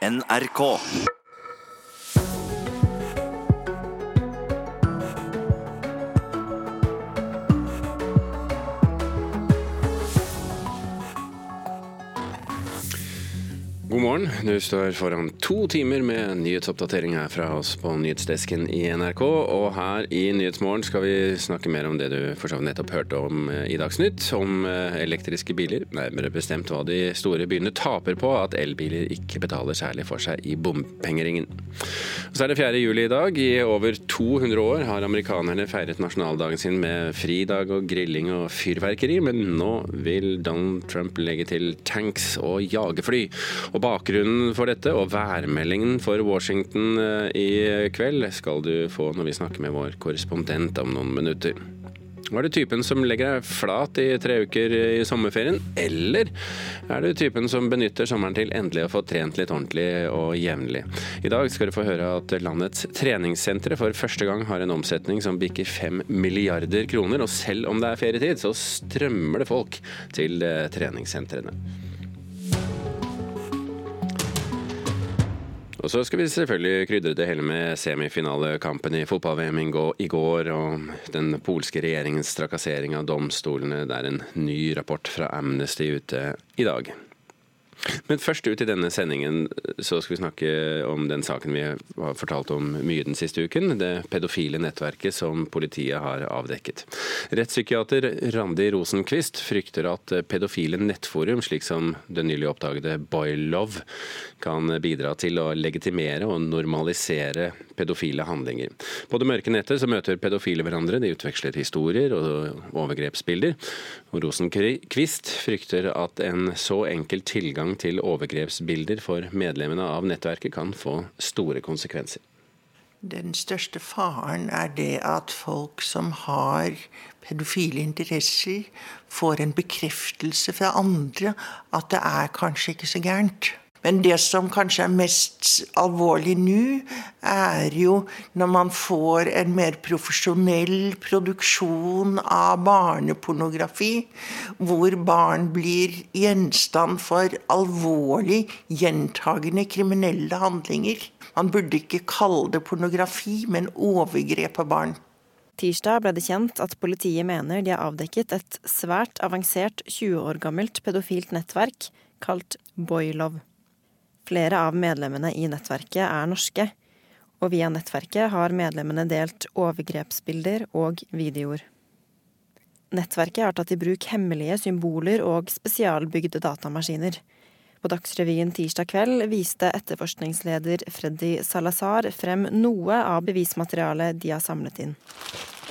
NRK. God morgen. Du står foran to timer med nyhetsoppdatering her fra oss på nyhetsdesken i NRK. Og her i Nyhetsmorgen skal vi snakke mer om det du for så vidt nettopp hørte om eh, i Dagsnytt. Om eh, elektriske biler, nærmere bestemt hva de store byene taper på at elbiler ikke betaler særlig for seg i bompengeringen. Så er det 4. juli i dag. I over 200 år har amerikanerne feiret nasjonaldagen sin med fridag og grilling og fyrverkeri, men nå vil Donald Trump legge til tanks og jagerfly. Og Bakgrunnen for dette og værmeldingen for Washington eh, i kveld skal du få når vi snakker med vår korrespondent om noen minutter. Er du typen som legger deg flat i tre uker i sommerferien, eller er du typen som benytter sommeren til endelig å få trent litt ordentlig og jevnlig? I dag skal du få høre at landets treningssentre for første gang har en omsetning som bikker fem milliarder kroner, og selv om det er ferietid, så strømmer det folk til eh, treningssentrene. Og så skal vi selvfølgelig krydre det hele med semifinalekampen i fotball-VM i går, og den polske regjeringens trakassering av domstolene. Det er en ny rapport fra Amnesty ute i dag. Men først ut i denne sendingen så skal vi snakke om den saken vi har fortalt om mye den siste uken. Det pedofile nettverket som politiet har avdekket. Rettspsykiater Randi Rosenquist frykter at pedofile nettforum, slik som det nylig oppdagede Boylove, kan bidra til å legitimere og normalisere pedofile handlinger. På det mørke nettet så møter pedofile hverandre, de utveksler historier og overgrepsbilder. Og Rosenquist frykter at en så enkel tilgang til overgrepsbilder for medlemmene av nettverket kan få store konsekvenser. Den største faren er det at folk som har pedofile interesser, får en bekreftelse fra andre at det er kanskje ikke så gærent. Men det som kanskje er mest alvorlig nå, er jo når man får en mer profesjonell produksjon av barnepornografi, hvor barn blir gjenstand for alvorlig gjentagende kriminelle handlinger. Man burde ikke kalle det pornografi, men overgrep av barn. Tirsdag ble det kjent at politiet mener de har avdekket et svært avansert 20 år gammelt pedofilt nettverk kalt Boylove. Flere av medlemmene i nettverket er norske, og via nettverket har medlemmene delt overgrepsbilder og videoer. Nettverket har tatt i bruk hemmelige symboler og spesialbygde datamaskiner. På Dagsrevyen tirsdag kveld viste etterforskningsleder Freddy Salazar frem noe av bevismaterialet de har samlet inn.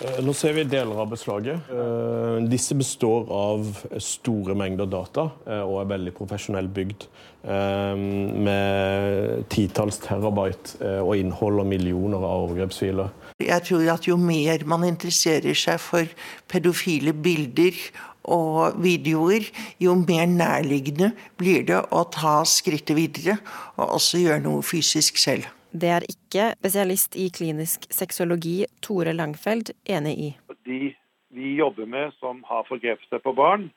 Eh, nå ser vi deler av beslaget. Eh, disse består av store mengder data eh, og er veldig profesjonelt bygd. Med titalls terabyte og innhold og millioner av overgrepsfiler. Jeg tror at jo mer man interesserer seg for pedofile bilder og videoer, jo mer nærliggende blir det å ta skrittet videre og også gjøre noe fysisk selv. Det er ikke spesialist i klinisk sexologi Tore Langfeld enig i. De vi jobber med som har forgrepet seg på barn,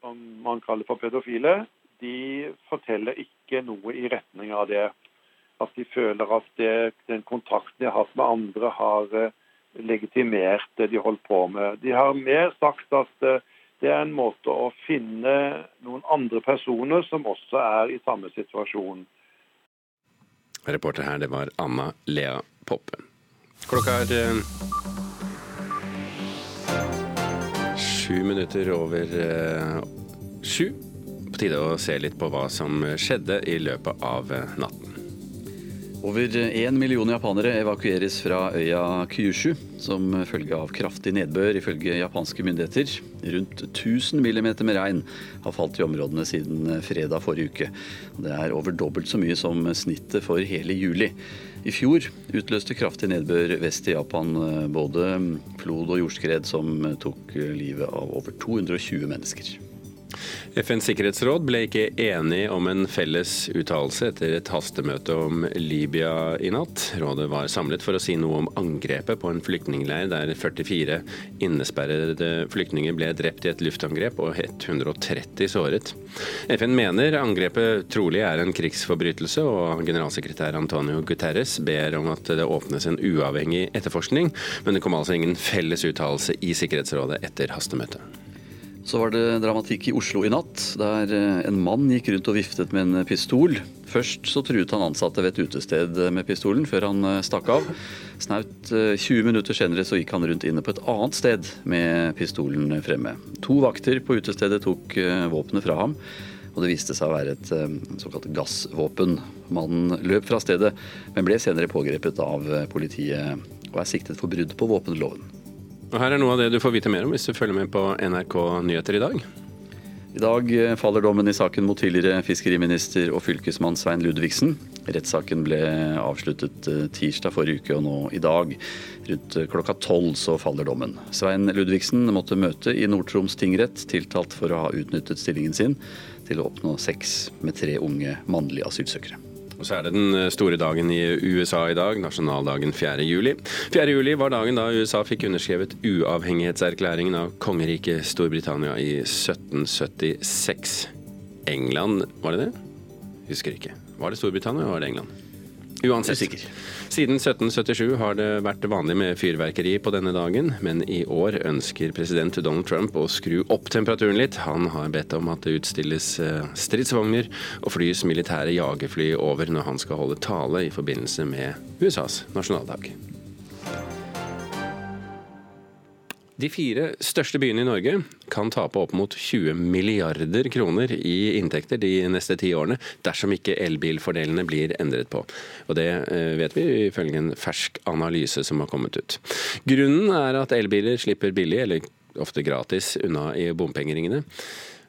som man kaller for pedofile, de forteller ikke noe i retning av det. At de føler at det, den kontakten de har hatt med andre, har eh, legitimert det de holder på med. De har mer sagt at eh, det er en måte å finne noen andre personer som også er i samme situasjon. Reporter her, det var Anna Lea Poppe. Klokka er eh, sju minutter over eh, sju. På tide å se litt på hva som skjedde i løpet av eh, natten. Over én million japanere evakueres fra øya Kyushu som følge av kraftig nedbør, ifølge japanske myndigheter. Rundt 1000 millimeter med regn har falt i områdene siden fredag forrige uke. Det er over dobbelt så mye som snittet for hele juli. I fjor utløste kraftig nedbør vest i Japan både flod og jordskred som tok livet av over 220 mennesker. FNs sikkerhetsråd ble ikke enig om en felles uttalelse etter et hastemøte om Libya i natt. Rådet var samlet for å si noe om angrepet på en flyktningleir der 44 innesperrede flyktninger ble drept i et luftangrep og 130 såret. FN mener angrepet trolig er en krigsforbrytelse, og generalsekretær Antonio Guterres ber om at det åpnes en uavhengig etterforskning, men det kom altså ingen felles uttalelse i Sikkerhetsrådet etter hastemøtet. Så var det dramatikk i Oslo i natt, der eh, en mann gikk rundt og viftet med en pistol. Først så truet han ansatte ved et utested med pistolen, før han eh, stakk av. Snaut 20 eh, minutter senere så gikk han rundt inne på et annet sted med pistolen fremme. To vakter på utestedet tok våpenet fra ham, og det viste seg å være et såkalt gassvåpen. Mannen løp fra stedet, men ble senere pågrepet av politiet og er siktet for brudd på våpenloven. Og Her er noe av det du får vite mer om hvis du følger med på NRK Nyheter i dag. I dag eh, faller dommen i saken mot tidligere fiskeriminister og fylkesmann Svein Ludvigsen. Rettssaken ble avsluttet eh, tirsdag forrige uke, og nå i dag rundt eh, klokka tolv så faller dommen. Svein Ludvigsen måtte møte i Nord-Troms tingrett, tiltalt for å ha utnyttet stillingen sin til å oppnå sex med tre unge mannlige asylsøkere. Og så er det den eh, store dagen i USA i dag, nasjonaldagen 4. juli. 4. juli var dagen da USA fikk underskrevet uavhengighetserklæringen av kongeriket Storbritannia i 1776. England, var det det? Husker ikke. Var det Storbritannia eller var det England? Uansett. Siden 1777 har det vært vanlig med fyrverkeri på denne dagen, men i år ønsker president Donald Trump å skru opp temperaturen litt. Han har bedt om at det utstilles eh, stridsvogner og flys militære jagerfly over når han skal holde tale i forbindelse med USAs nasjonaldag. De fire største byene i Norge kan tape opp mot 20 milliarder kroner i inntekter de neste ti årene, dersom ikke elbilfordelene blir endret på. Og Det eh, vet vi ifølge en fersk analyse som har kommet ut. Grunnen er at elbiler slipper billig, eller ofte gratis, unna i bompengeringene.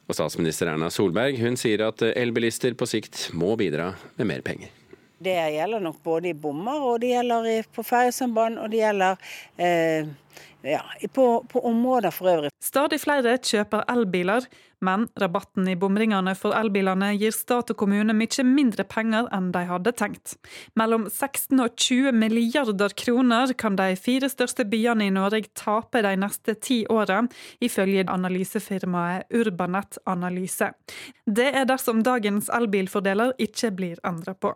Og statsminister Erna Solberg hun sier at elbilister på sikt må bidra med mer penger. Det gjelder nok både i bommer, og det gjelder på ferjesamband, og det gjelder eh, ja, på, på, områder for øvrig. Stadig flere kjøper elbiler, men rabatten i bomringene for elbilene gir stat og kommune mye mindre penger enn de hadde tenkt. Mellom 16 og 20 milliarder kroner kan de fire største byene i Norge tape de neste ti årene, ifølge analysefirmaet Urbanet Analyse. Det er dersom dagens elbilfordeler ikke blir endra på.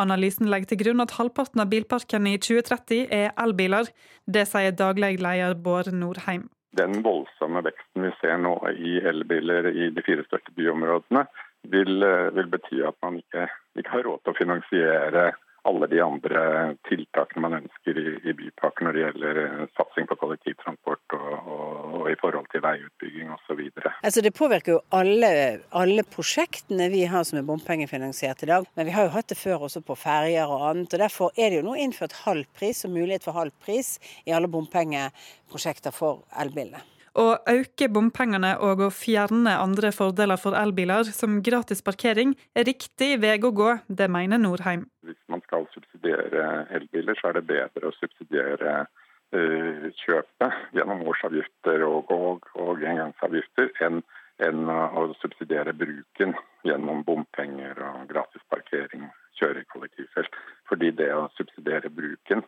Analysen legger til grunn at halvparten av bilparken i 2030 er elbiler. Det sier daglig leder Bård Nordheim. Den voldsomme veksten vi ser nå i elbiler i de fire største byområdene, vil, eh, vil bety at man ikke, ikke har råd til å finansiere alle de andre tiltakene man ønsker i, i bypakken når det gjelder eh, satsing på kollektivtransport og, og, og i forhold til veiutbygging osv. Altså det påvirker jo alle, alle, prosjektene vi har som er bompengefinansiert i dag. Men vi har jo hatt det før også på ferger og annet. og Derfor er det jo nå innført halv pris og mulighet for halv pris i alle bompengeprosjekter for elbilene. Å øke bompengene og å fjerne andre fordeler for elbiler, som gratis parkering, er riktig vei å gå. Det mener Norheim. Hvis man skal subsidiere elbiler, så er det bedre å subsidiere uh, kjøpet gjennom årsavgifter og, og, og engangsavgifter enn enn å subsidiere bruken gjennom bompenger og gratis parkering, kjøre i kollektivfelt. Fordi det å subsidiere bruken,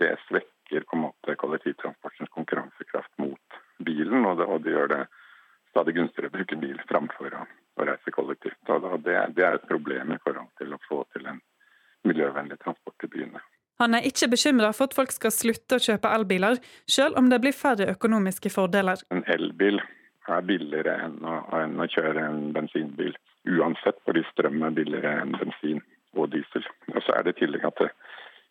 det svekker på en måte kollektivtransportens konkurransekraft mot bilen, og det, og det gjør det stadig gunstigere å bruke bil framfor å, å reise kollektivt. Og det, det, er et problem i forhold til å få til en miljøvennlig transport i byene. Han er ikke bekymra for at folk skal slutte å kjøpe elbiler, selv om det blir færre økonomiske fordeler. En elbil er billigere enn å, enn å kjøre en bensinbil, uansett fordi strøm er billigere enn bensin og diesel. Og så er det i tillegg at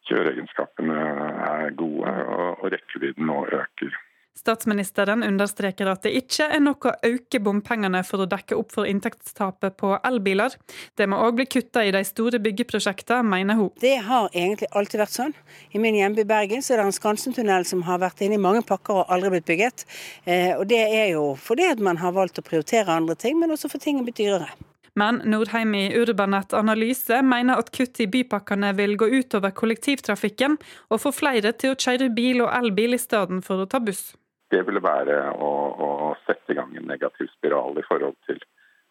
kjøreegenskapene er gode, og, og rekkevidden nå øker. Statsministeren understreker at det ikke er nok å øke bompengene for å dekke opp for inntektstapet på elbiler. Det må òg bli kutta i de store byggeprosjektene, mener hun. Det har egentlig alltid vært sånn. I min hjemby Bergen så er det en Skansentunnel som har vært inne i mange pakker og aldri blitt bygget. Eh, og det er jo fordi at man har valgt å prioritere andre ting, men også for ting er blitt dyrere. Men Nordheim i Urbanet Analyse mener at kutt i bypakkene vil gå utover kollektivtrafikken, og få flere til å kjøre bil og elbil i stedet for å ta buss. Det ville være å, å, sette i gang en negativ spiral i forhold til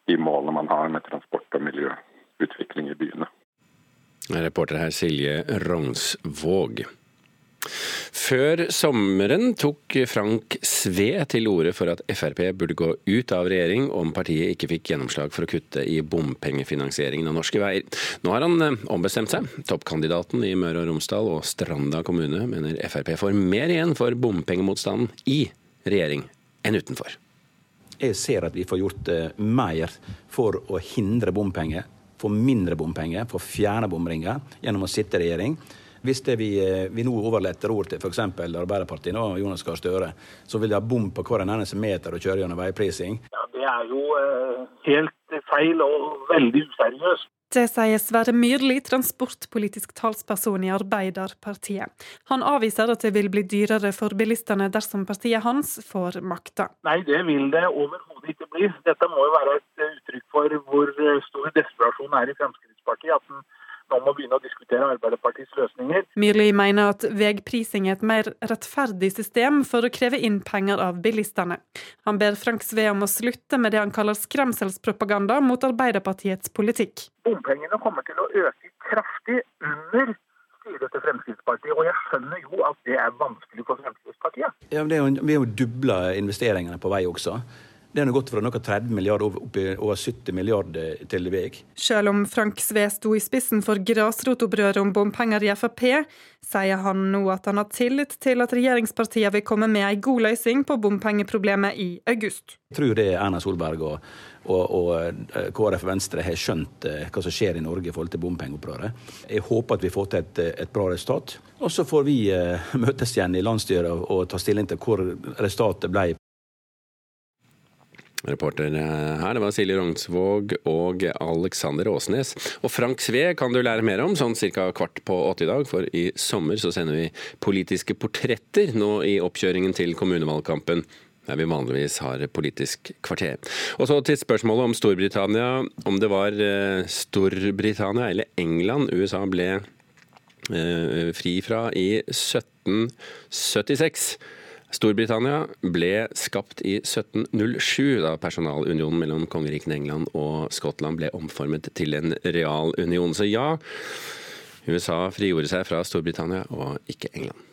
de målene man har med transport og miljøutvikling i byene. Reporter her Silje Rognsvåg. Før sommeren tok Frank Sve til orde for at Frp burde gå ut av regjering om partiet ikke fikk gjennomslag for å kutte i bompengefinansieringen av norske veier. Nå har han eh, ombestemt seg. Toppkandidaten i Møre og Romsdal og Stranda kommune mener Frp får mer igjen for bompengemotstanden i regjering enn utenfor. Jeg ser at vi får gjort eh, mer for å hindre bompenger, få mindre bompenger, få fjerne bomringer gjennom å sitte i regjering. Hvis det vi, eh, vi nå overletter ord til f.eks. Arbeiderpartiet og Jonas Gahr Støre, så vil de ha bom på hver eneste meter og kjøre gjennom veiprising. Ja, Det er jo eh, helt feil og veldig useriøst. Det sier Sverre Myrli, transportpolitisk talsperson i Arbeiderpartiet. Han avviser at det vil bli dyrere for bilistene dersom partiet hans får makta. Nei, det vil det overhodet ikke bli. Dette må jo være et uttrykk for hvor stor desperasjon er i Fremskrittspartiet. at den nå må begynne å diskutere Arbeiderpartiets løsninger. Myrli mener at veiprising er et mer rettferdig system for å kreve inn penger av bilistene. Han ber Frank Sve om å slutte med det han kaller skremselspropaganda mot Arbeiderpartiets politikk. Bompengene kommer til å øke kraftig under styret til Fremskrittspartiet, og jeg skjønner jo at det er vanskelig for Fremskrittspartiet. Ja, det er jo, vi har jo dubla investeringene på vei også. Det har gått fra noe 30 milliarder opp i over 70 milliarder til vei. Selv om Frank Sve sto i spissen for grasrotopprøret om bompenger i Frp, sier han nå at han har tillit til at regjeringspartiene vil komme med en god løsning på bompengeproblemet i august. Jeg tror det er Erna Solberg og, og, og KrF KrF Venstre har skjønt eh, hva som skjer i Norge i forhold til bompengeopprøret. Jeg håper at vi får til et, et bra resultat. Og så får vi uh, møtes igjen i landsstyret og, og ta stilling til hvor resultatet ble. Reporter her, det var Silje Rognsvåg og Alexander Åsnes. Og Frank Sve kan du lære mer om sånn ca. kvart på åtte i dag, for i sommer så sender vi politiske portretter nå i oppkjøringen til kommunevalgkampen. Der vi vanligvis har Politisk kvarter. Og så til spørsmålet om Storbritannia. Om det var eh, Storbritannia eller England USA ble eh, fri fra i 1776. Storbritannia ble skapt i 1707, da personalunionen mellom kongerikene England og Skottland ble omformet til en real union. Så ja, USA frigjorde seg fra Storbritannia og ikke England.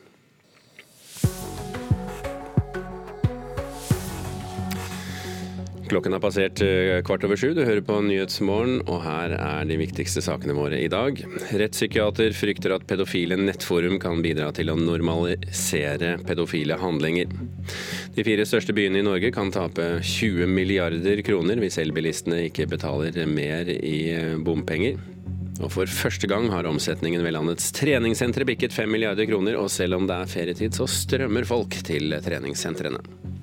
Klokken har passert eh, kvart over sju. Du hører på Nyhetsmorgen, og her er de viktigste sakene våre i dag. Rettspsykiater frykter at pedofile nettforum kan bidra til å normalisere pedofile handlinger. De fire største byene i Norge kan tape 20 milliarder kroner hvis elbilistene ikke betaler mer i eh, bompenger. Og For første gang har omsetningen ved landets treningssentre bikket 5 milliarder kroner, og selv om det er ferietid, så strømmer folk til treningssentrene.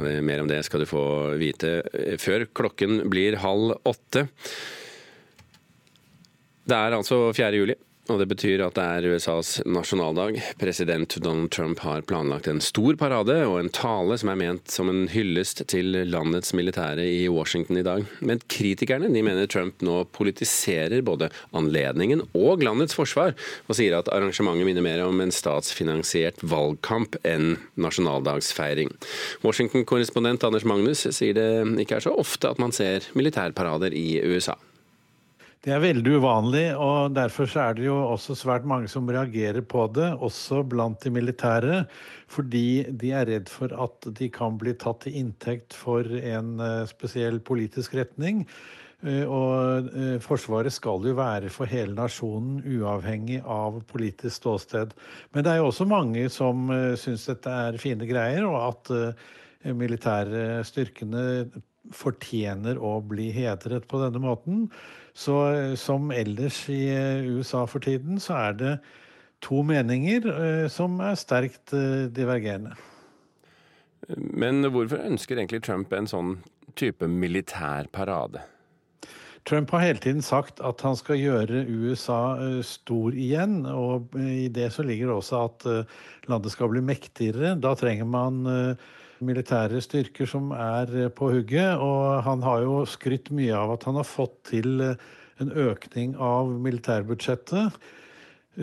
Mer om det skal du få vite før klokken blir halv åtte. Det er altså 4. juli. Og det betyr at det er USAs nasjonaldag. President Donald Trump har planlagt en stor parade og en tale som er ment som en hyllest til landets militære i Washington i dag. Men kritikerne de mener Trump nå politiserer både anledningen og landets forsvar, og sier at arrangementet minner mer om en statsfinansiert valgkamp enn nasjonaldagsfeiring. Washington-korrespondent Anders Magnus sier det ikke er så ofte at man ser militærparader i USA. Det er veldig uvanlig, og derfor er det jo også svært mange som reagerer på det, også blant de militære, fordi de er redd for at de kan bli tatt til inntekt for en eh, spesiell politisk retning. Eh, og eh, Forsvaret skal jo være for hele nasjonen, uavhengig av politisk ståsted. Men det er jo også mange som syns dette er fine greier, og at militære styrkene fortjener å bli hedret på denne måten. Så eh, som ellers i eh, USA for tiden, så er det to meninger eh, som er sterkt divergerende. Men hvorfor ønsker egentlig Trump en sånn type militær parade? Trump har hele tiden sagt at han skal gjøre USA stor igjen. Og i det så ligger det også at landet skal bli mektigere. Da trenger man militære styrker som er eh, på hugget. Og han har jo skrytt mye av at han har fått til eh, en økning av militærbudsjettet.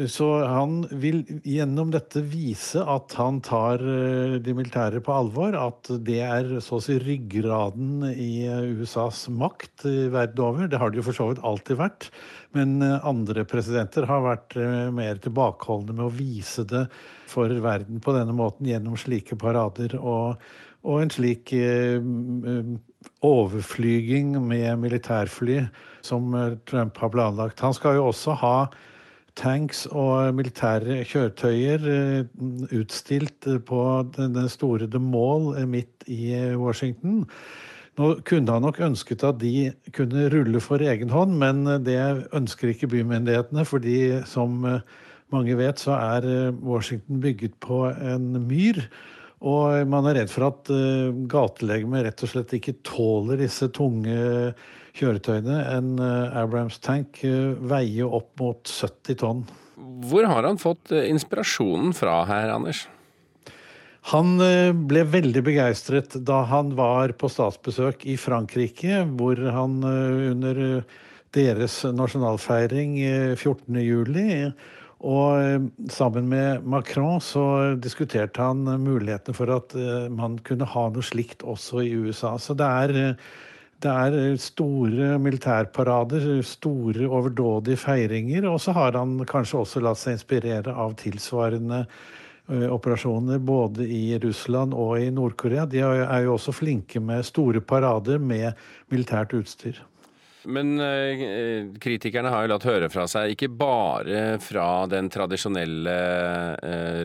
Så han vil gjennom dette vise at han tar eh, de militære på alvor. At det er så å si ryggraden i eh, USAs makt verden over. Det har det jo for så vidt alltid vært. Men eh, andre presidenter har vært mer tilbakeholdne med å vise det for verden på denne måten gjennom slike parader. Og, og en slik overflyging med militærfly som Trump har planlagt. Han skal jo også ha tanks og militære kjøretøyer eh, utstilt på den store The Mall eh, midt i eh, Washington. Nå kunne han nok ønsket at de kunne rulle for egen hånd, men det ønsker ikke bymyndighetene, fordi som mange vet, så er Washington bygget på en myr. Og man er redd for at gatelegemet rett og slett ikke tåler disse tunge kjøretøyene. En eh, Abrams-tank eh, veier opp mot 70 tonn. Hvor har han fått eh, inspirasjonen fra her, Anders? Han ble veldig begeistret da han var på statsbesøk i Frankrike, hvor han under deres nasjonalfeiring 14.07. Og sammen med Macron så diskuterte han mulighetene for at man kunne ha noe slikt også i USA. Så det er det er eh, store militærparader, store overdådige feiringer. Og så har han kanskje også latt seg inspirere av tilsvarende eh, operasjoner både i Russland og i Nord-Korea. De er jo også flinke med store parader med militært utstyr. Men eh, kritikerne har jo latt høre fra seg, ikke bare fra den tradisjonelle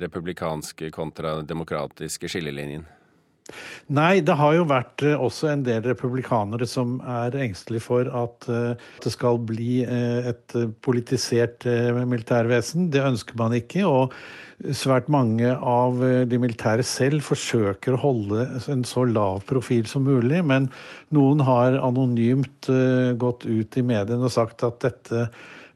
republikanske kontra demokratiske skillelinjen. Nei, det har jo vært eh, også en del republikanere som er engstelige for at eh, det skal bli eh, et politisert militærvesen. Det ønsker man ikke. og Svært mange av de militære selv forsøker å holde en så lav profil som mulig, men noen har anonymt gått ut i mediene og sagt at dette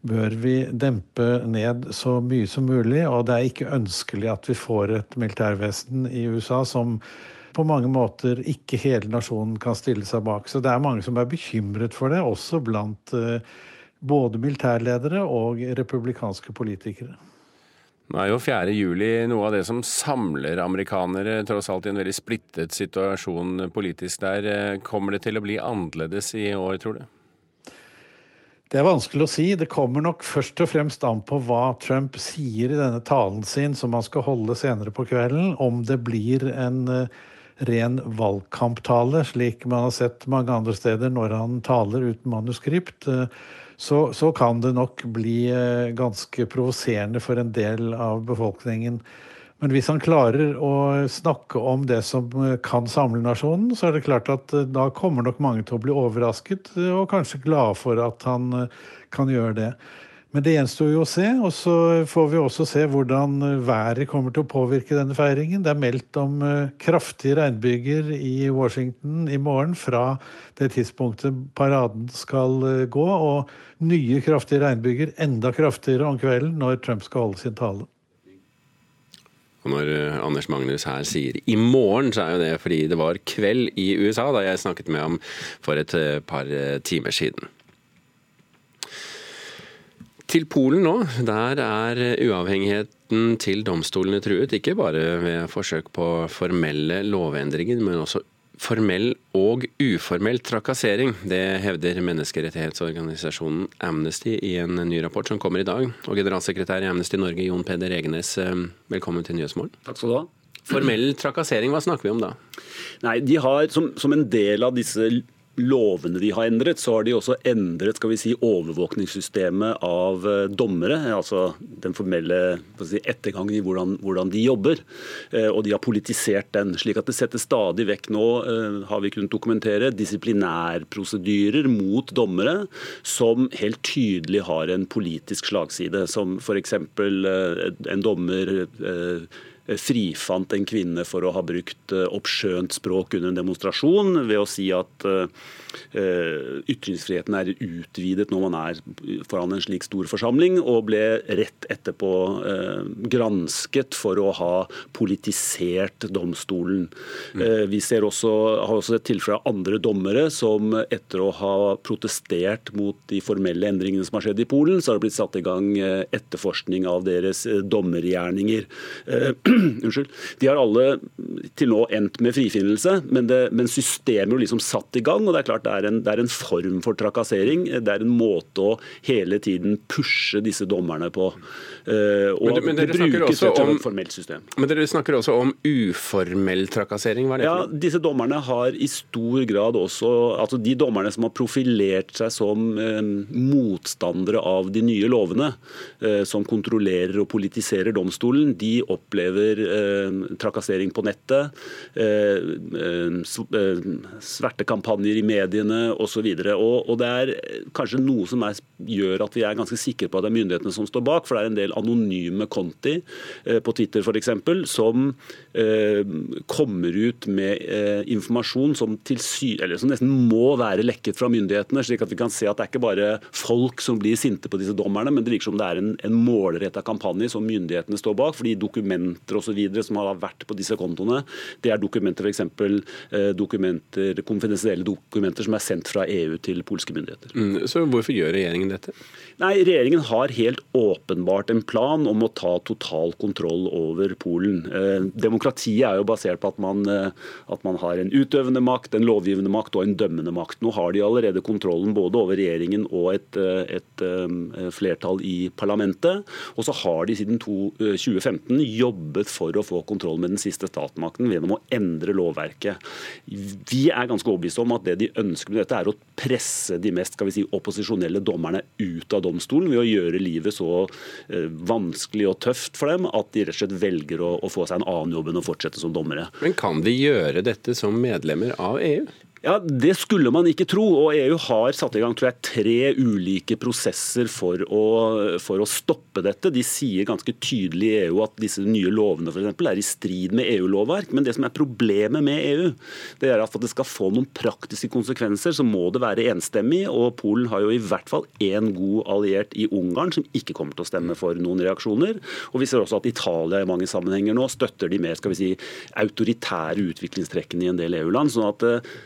bør vi dempe ned så mye som mulig, og det er ikke ønskelig at vi får et militærvesen i USA som på mange måter ikke hele nasjonen kan stille seg bak. Så det er mange som er bekymret for det, også blant eh, både militærledere og republikanske politikere. Nå er jo 4. juli noe av det som samler amerikanere, tross alt i en veldig splittet situasjon politisk der. Eh, kommer det til å bli annerledes i år, tror du? Det er vanskelig å si. Det kommer nok først og fremst an på hva Trump sier i denne talen sin som han skal holde senere på kvelden. Om det blir en uh, ren valgkamptale, slik man har sett mange andre steder når han taler uten manuskript, eh, så, så kan det nok bli eh, ganske provoserende for en del av befolkningen. Men hvis han klarer å snakke om det som eh, kan samle nasjonen, så er det klart at da kommer nok mange til å bli overrasket og kanskje glade for at han kan gjøre det. Men det gjenstår jo å se. Og så får vi også se hvordan været kommer til å påvirke denne feiringen. Det er meldt om eh, kraftige regnbyger i Washington i morgen fra det tidspunktet paraden skal eh, gå. Og nye kraftige regnbyger, enda kraftigere om kvelden når Trump skal holde sin tale. Og når eh, Anders Magnus her sier 'i morgen', så er jo det fordi det var kveld i USA da jeg snakket med ham for et par timer siden. Til Polen nå. Der er uavhengigheten til domstolene truet. Ikke bare ved forsøk på formelle lovendringer, men også formell og uformell trakassering. Det hevder menneskerettighetsorganisasjonen Amnesty i en ny rapport som kommer i dag. Og generalsekretær i Amnesty Norge, Jon Peder Egenes, eh, velkommen til Nyhetsmorgen. Takk skal du ha. Formell trakassering, hva snakker vi om da? Nei, de har som, som en del av disse lovene de har endret, så har de også endret skal vi si, overvåkningssystemet av eh, dommere. Altså den formelle si, ettergangen i hvordan, hvordan, de jobber. Eh, og de har politisert den. Slik at det settes stadig vekk nå, eh, har vi kunnet dokumentere, disiplinærprosedyrer mot dommere som helt tydelig har en politisk slagside. Som f.eks. en dommer frifant en kvinne for å ha brukt oppskjønt språk under en demonstrasjon ved å si at ytringsfriheten er utvidet når man er foran en slik stor forsamling, og ble rett etterpå gransket for å ha politisert domstolen. Mm. Vi ser også, har også et tilfelle av andre dommere som etter å ha protestert mot de formelle endringene som har skjedd i Polen, så har det blitt satt i gang etterforskning av deres dommergjerninger. Unnskyld. De har alle til nå endt med frifinnelse, men, det, men systemet er liksom satt i gang. og Det er klart det er, en, det er en form for trakassering. Det er en måte å hele tiden pushe disse dommerne på. og men, men det brukes et om, formelt system. Men dere snakker også om uformell trakassering. Hva er det for Ja, Disse dommerne har i stor grad også altså De dommerne som har profilert seg som eh, motstandere av de nye lovene, eh, som kontrollerer og politiserer domstolen, de opplever eh, trakassering på nettet, eh, eh, svertekampanjer i mediene osv. Og, og, og det er kanskje noe som er, gjør at vi er ganske sikre på at det er myndighetene som står bak, for det er en del anonyme konti eh, på Twitter f.eks. som kommer ut med informasjon som, til sy eller som nesten må være lekket fra myndighetene, slik at vi kan se at det er ikke bare folk som blir sinte på disse dommerne, men det virker som det er en, en målretta kampanje som myndighetene står bak. fordi dokumenter og så videre som har vært på disse kontoene, det er dokumenter f.eks. Eh, dokumenter, konfidensielle dokumenter som er sendt fra EU til polske myndigheter. Mm, så hvorfor gjør regjeringen dette? Nei, Regjeringen har helt åpenbart en plan om å ta total kontroll over Polen. Eh, demokratiet er jo basert på at man, eh, at man, har en utøvende makt, en lovgivende makt og en dømmende makt. Nå har de allerede kontrollen både over regjeringen og et, eh, et, et flertall i parlamentet. Og så har de siden to, 2015 jobbet for å få kontroll med den siste statsmakten gjennom å endre lovverket. Vi er ganske overbevist om at det de ønsker med dette, er å presse de mest skal vi si, opposisjonelle dommerne ut av domstolen ved å gjøre livet så eh, vanskelig og tøft for dem at de rett og slett velger å, å få seg en annen jobb enn å fortsette som dommere. Men kan de gjøre dette som medlemmer av EU? Ja, Det skulle man ikke tro. og EU har satt i gang tror jeg, tre ulike prosesser for å, for å stoppe dette. De sier ganske tydelig i EU at disse nye lovene for eksempel, er i strid med EU-lovverk. Men det som er problemet med EU, det er at for at det skal få noen praktiske konsekvenser, så må det være enstemmig. og Polen har jo i hvert fall én god alliert i Ungarn, som ikke kommer til å stemme for noen reaksjoner. Og Vi ser også at Italia i mange sammenhenger nå støtter de mer skal vi si, autoritære utviklingstrekkene i en del EU-land. sånn at eh,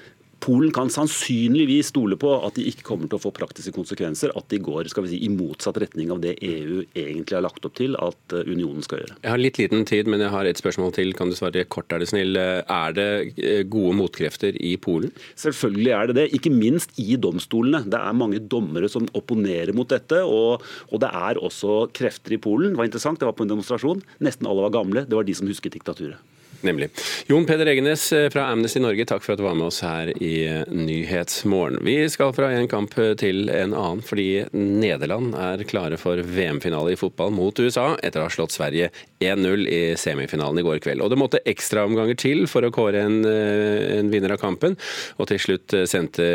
Polen kan sannsynligvis stole på at de ikke kommer til å få praktiske konsekvenser, at de går skal vi si, i motsatt retning av det EU egentlig har lagt opp til at eh, unionen skal gjøre. Jeg har litt liten tid, men jeg har et spørsmål til. Kan du svare kort, er du snill. Er det eh, gode motkrefter i Polen? Selvfølgelig er det det, ikke minst i domstolene. Det er mange dommere som opponerer mot dette, og, og det er også krefter i Polen. Det var interessant, det var på en demonstrasjon. Nesten alle var gamle. Det var de som husket diktaturet. Nemlig. Jon Peder Egenes eh, fra Amnesty Norge, takk for at du var med oss her i eh, Nyhetsmorgen. Vi skal fra en kamp eh, til en annen, fordi Nederland er klare for VM-finale i fotball mot USA etter å ha slått Sverige 1-0 i semifinalen i går kveld. Og det måtte ekstraomganger til for å kåre en, en, vinner av kampen, og til slutt sendte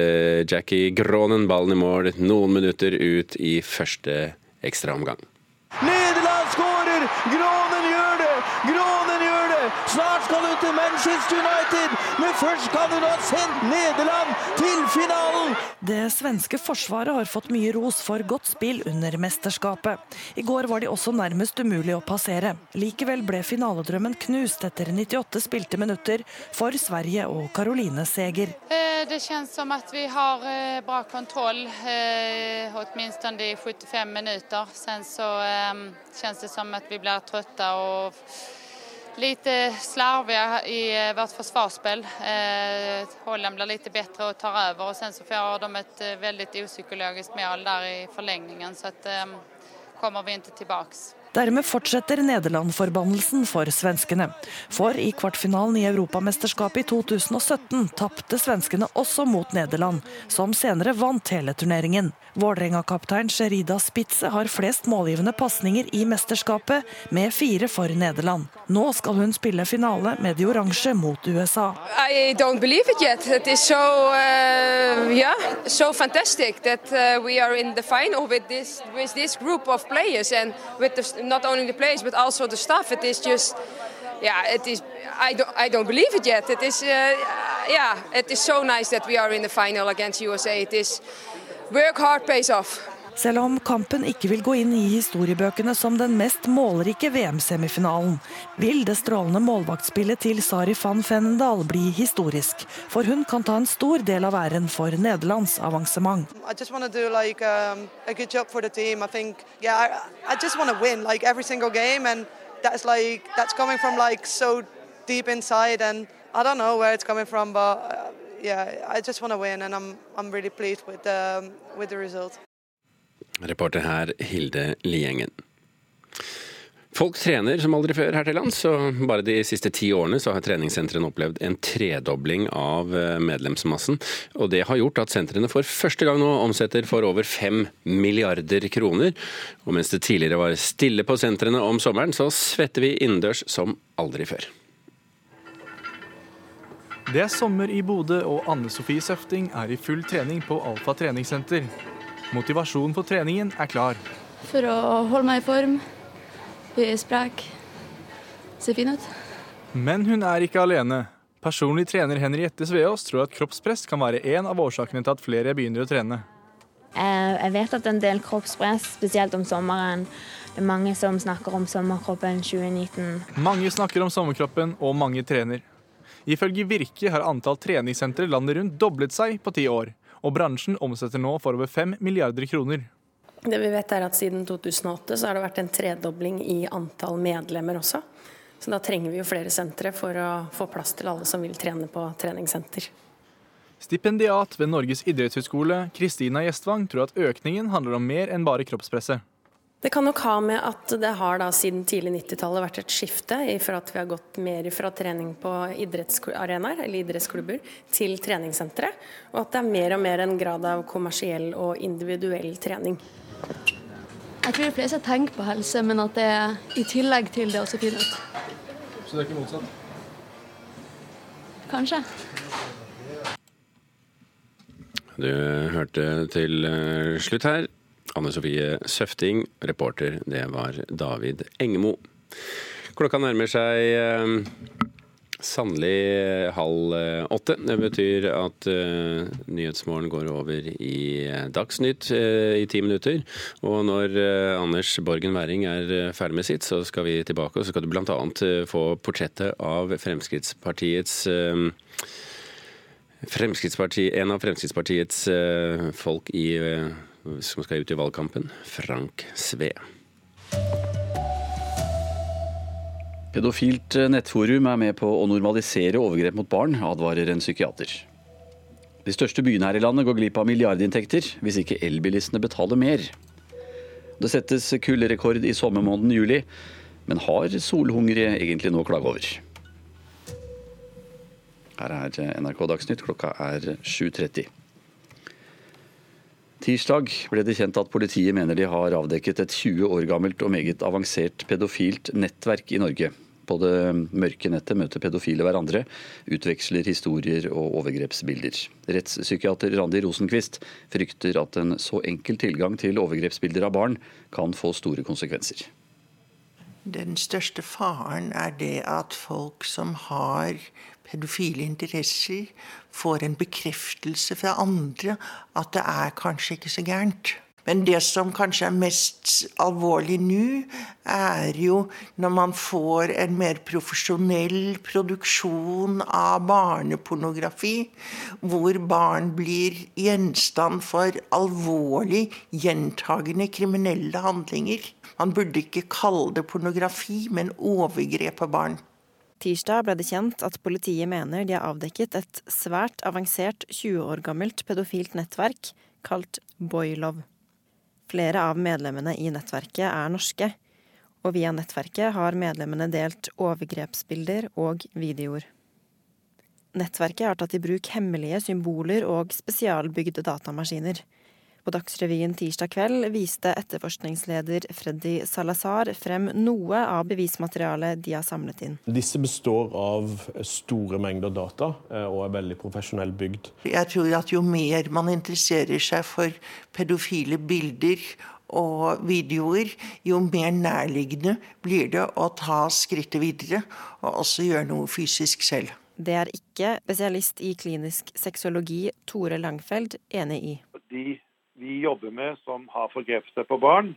Jackie Gronen ballen i mål noen minutter ut i første ekstraomgang. Nederland skårer! Gronen gjør det! Gronen gjør det! Snart skal hun til Manchester United, men først kan hun ha sendt Nederland til finalen! Det svenske forsvaret har fått mye ros for godt spill under mesterskapet. I går var de også nærmest umulig å passere. Likevel ble finaledrømmen knust etter 98 spilte minutter for Sverige og Caroline Seger. Eh, det kjennes som at vi har eh, bra kontroll, minst i 75 minutter. Sen så kjennes det som at vi blir trøtte og lite slarviga i vårt försvarsspel. Eh, Holland blir lite bättre och tar över och sen så får de ett veldig väldigt opsykologiskt mål där i förlängningen så att, eh, kommer vi inte tillbaks. Dermed fortsetter Nederland-forbannelsen for svenskene. For i kvartfinalen i Europamesterskapet i 2017 tapte svenskene også mot Nederland, som senere vant hele turneringen. Vålerenga-kaptein Sherida Spitze har flest målgivende pasninger i mesterskapet, med fire for Nederland. Nå skal hun spille finale med de oransje mot USA. I don't believe it yet. It is so, uh, yeah, so fantastic that uh, we are in the final with this, with this not only the players but also the staff. It is just yeah, it is. I don't. I don't believe it yet. It is. Uh, yeah, it is so nice that we are in the final against USA. It is. Work hard pays off. Selv om kampen ikke vil gå inn i historiebøkene som den mest målrike VM-semifinalen, vil det strålende målvaktspillet til Sari van Fennendal bli historisk. For hun kan ta en stor del av æren for Nederlands avansement. Like um, the yeah, like that's like that's coming from like so deep inside, and I don't know where it's coming from, but uh, yeah, I just want to win, and I'm I'm really pleased with um, with the result. Reporter her Hilde Liengen. Folk trener som aldri før her til lands, og bare de siste ti årene så har treningssentrene opplevd en tredobling av eh, medlemsmassen. Og det har gjort at sentrene for første gang nå omsetter for over fem milliarder kroner. Og mens det tidligere var stille på sentrene om sommeren, så svetter vi innendørs som aldri før. Det er sommer i Bodø, og Anne Sofie Søfting er i full trening på Alfa treningssenter. Motivasjonen for treningen er klar. For å holde meg i form, bli sprek, se fin ut. Men hun er ikke alene. Personlig trener Henriette Sveås tror at kroppspress kan være en av årsakene til at flere begynner å trene. Eh, Jeg vet at en del kroppspress, spesielt om sommeren. Det er mange som snakker om sommerkroppen 2019. Mange snakker om sommerkroppen, og mange trener. Ifølge Virke har antall treningssentre landet rundt doblet seg på ti år. Og bransjen omsetter nå for over 5 milliarder kroner. Det vi vet er at Siden 2008 så har det vært en tredobling i antall medlemmer også. Så da trenger vi jo flere sentre for å få plass til alle som vil trene på treningssenter. Stipendiat ved Norges idrettshøgskole, Kristina Gjestvang, tror at økningen handler om mer enn bare kroppspresset. Det kan nok ha med at det har da siden tidlig 90-tallet vært et skifte for at vi har gått mer fra trening på idrettsarenaer eller idrettsklubber til treningssentre, og at det er mer og mer en grad av kommersiell og individuell trening. Jeg tror de fleste tenker på helse, men at det er i tillegg til det også finnes. Så det er ikke motsatt? Kanskje. Du hørte til eh, slutt her Anne Sofie Søfting, reporter det var David Engemo. Klokka nærmer seg eh, sannelig halv eh, åtte. Det betyr at uh, Nyhetsmorgen går over i uh, Dagsnytt uh, i ti minutter. Og når Anders Borgen Werring er ferdig med sitt, så skal vi tilbake. Og så skal du bl.a. få portrettet av Fremskrittspartiets Fremskrittsparti, en av Fremskrittspartiets folk i som skal ut i valgkampen, Frank Sve. Pedofilt nettforum er med på å normalisere overgrep mot barn, advarer en psykiater. De største byene her i landet går glipp av milliardinntekter hvis ikke elbilistene betaler mer. Det settes kulderekord i sommermåneden juli, men har solhungrige egentlig noe å klage over? Her er NRK Dagsnytt, klokka er 7.30. Tirsdag ble det kjent at politiet mener de har avdekket et 20 år gammelt og meget avansert pedofilt nettverk i Norge. På det mørke nettet møter pedofile hverandre, utveksler historier og overgrepsbilder. Rettspsykiater Randi Rosenquist frykter at en så enkel tilgang til overgrepsbilder av barn kan få store konsekvenser. Den største faren er det at folk som har pedofile interesser, får en bekreftelse fra andre at det er kanskje ikke så gærent. Men det som kanskje er mest alvorlig nå, er jo når man får en mer profesjonell produksjon av barnepornografi, hvor barn blir gjenstand for alvorlig gjentagende kriminelle handlinger. Man burde ikke kalle det pornografi, men overgrep av barn. Tirsdag ble det kjent at politiet mener de har avdekket et svært avansert 20 år gammelt pedofilt nettverk kalt Boylove. Flere av medlemmene i nettverket er norske, og via nettverket har medlemmene delt overgrepsbilder og videoer. Nettverket har tatt i bruk hemmelige symboler og spesialbygde datamaskiner. På Dagsrevyen tirsdag kveld viste etterforskningsleder Freddy Salazar frem noe av bevismaterialet de har samlet inn. Disse består av store mengder data eh, og er veldig profesjonell bygd. Jeg tror at jo mer man interesserer seg for pedofile bilder og videoer, jo mer nærliggende blir det å ta skrittet videre og også gjøre noe fysisk selv. Det er ikke spesialist i klinisk sexologi Tore Langfeld enig i. De vi jobber med som har forgrepet seg på barn,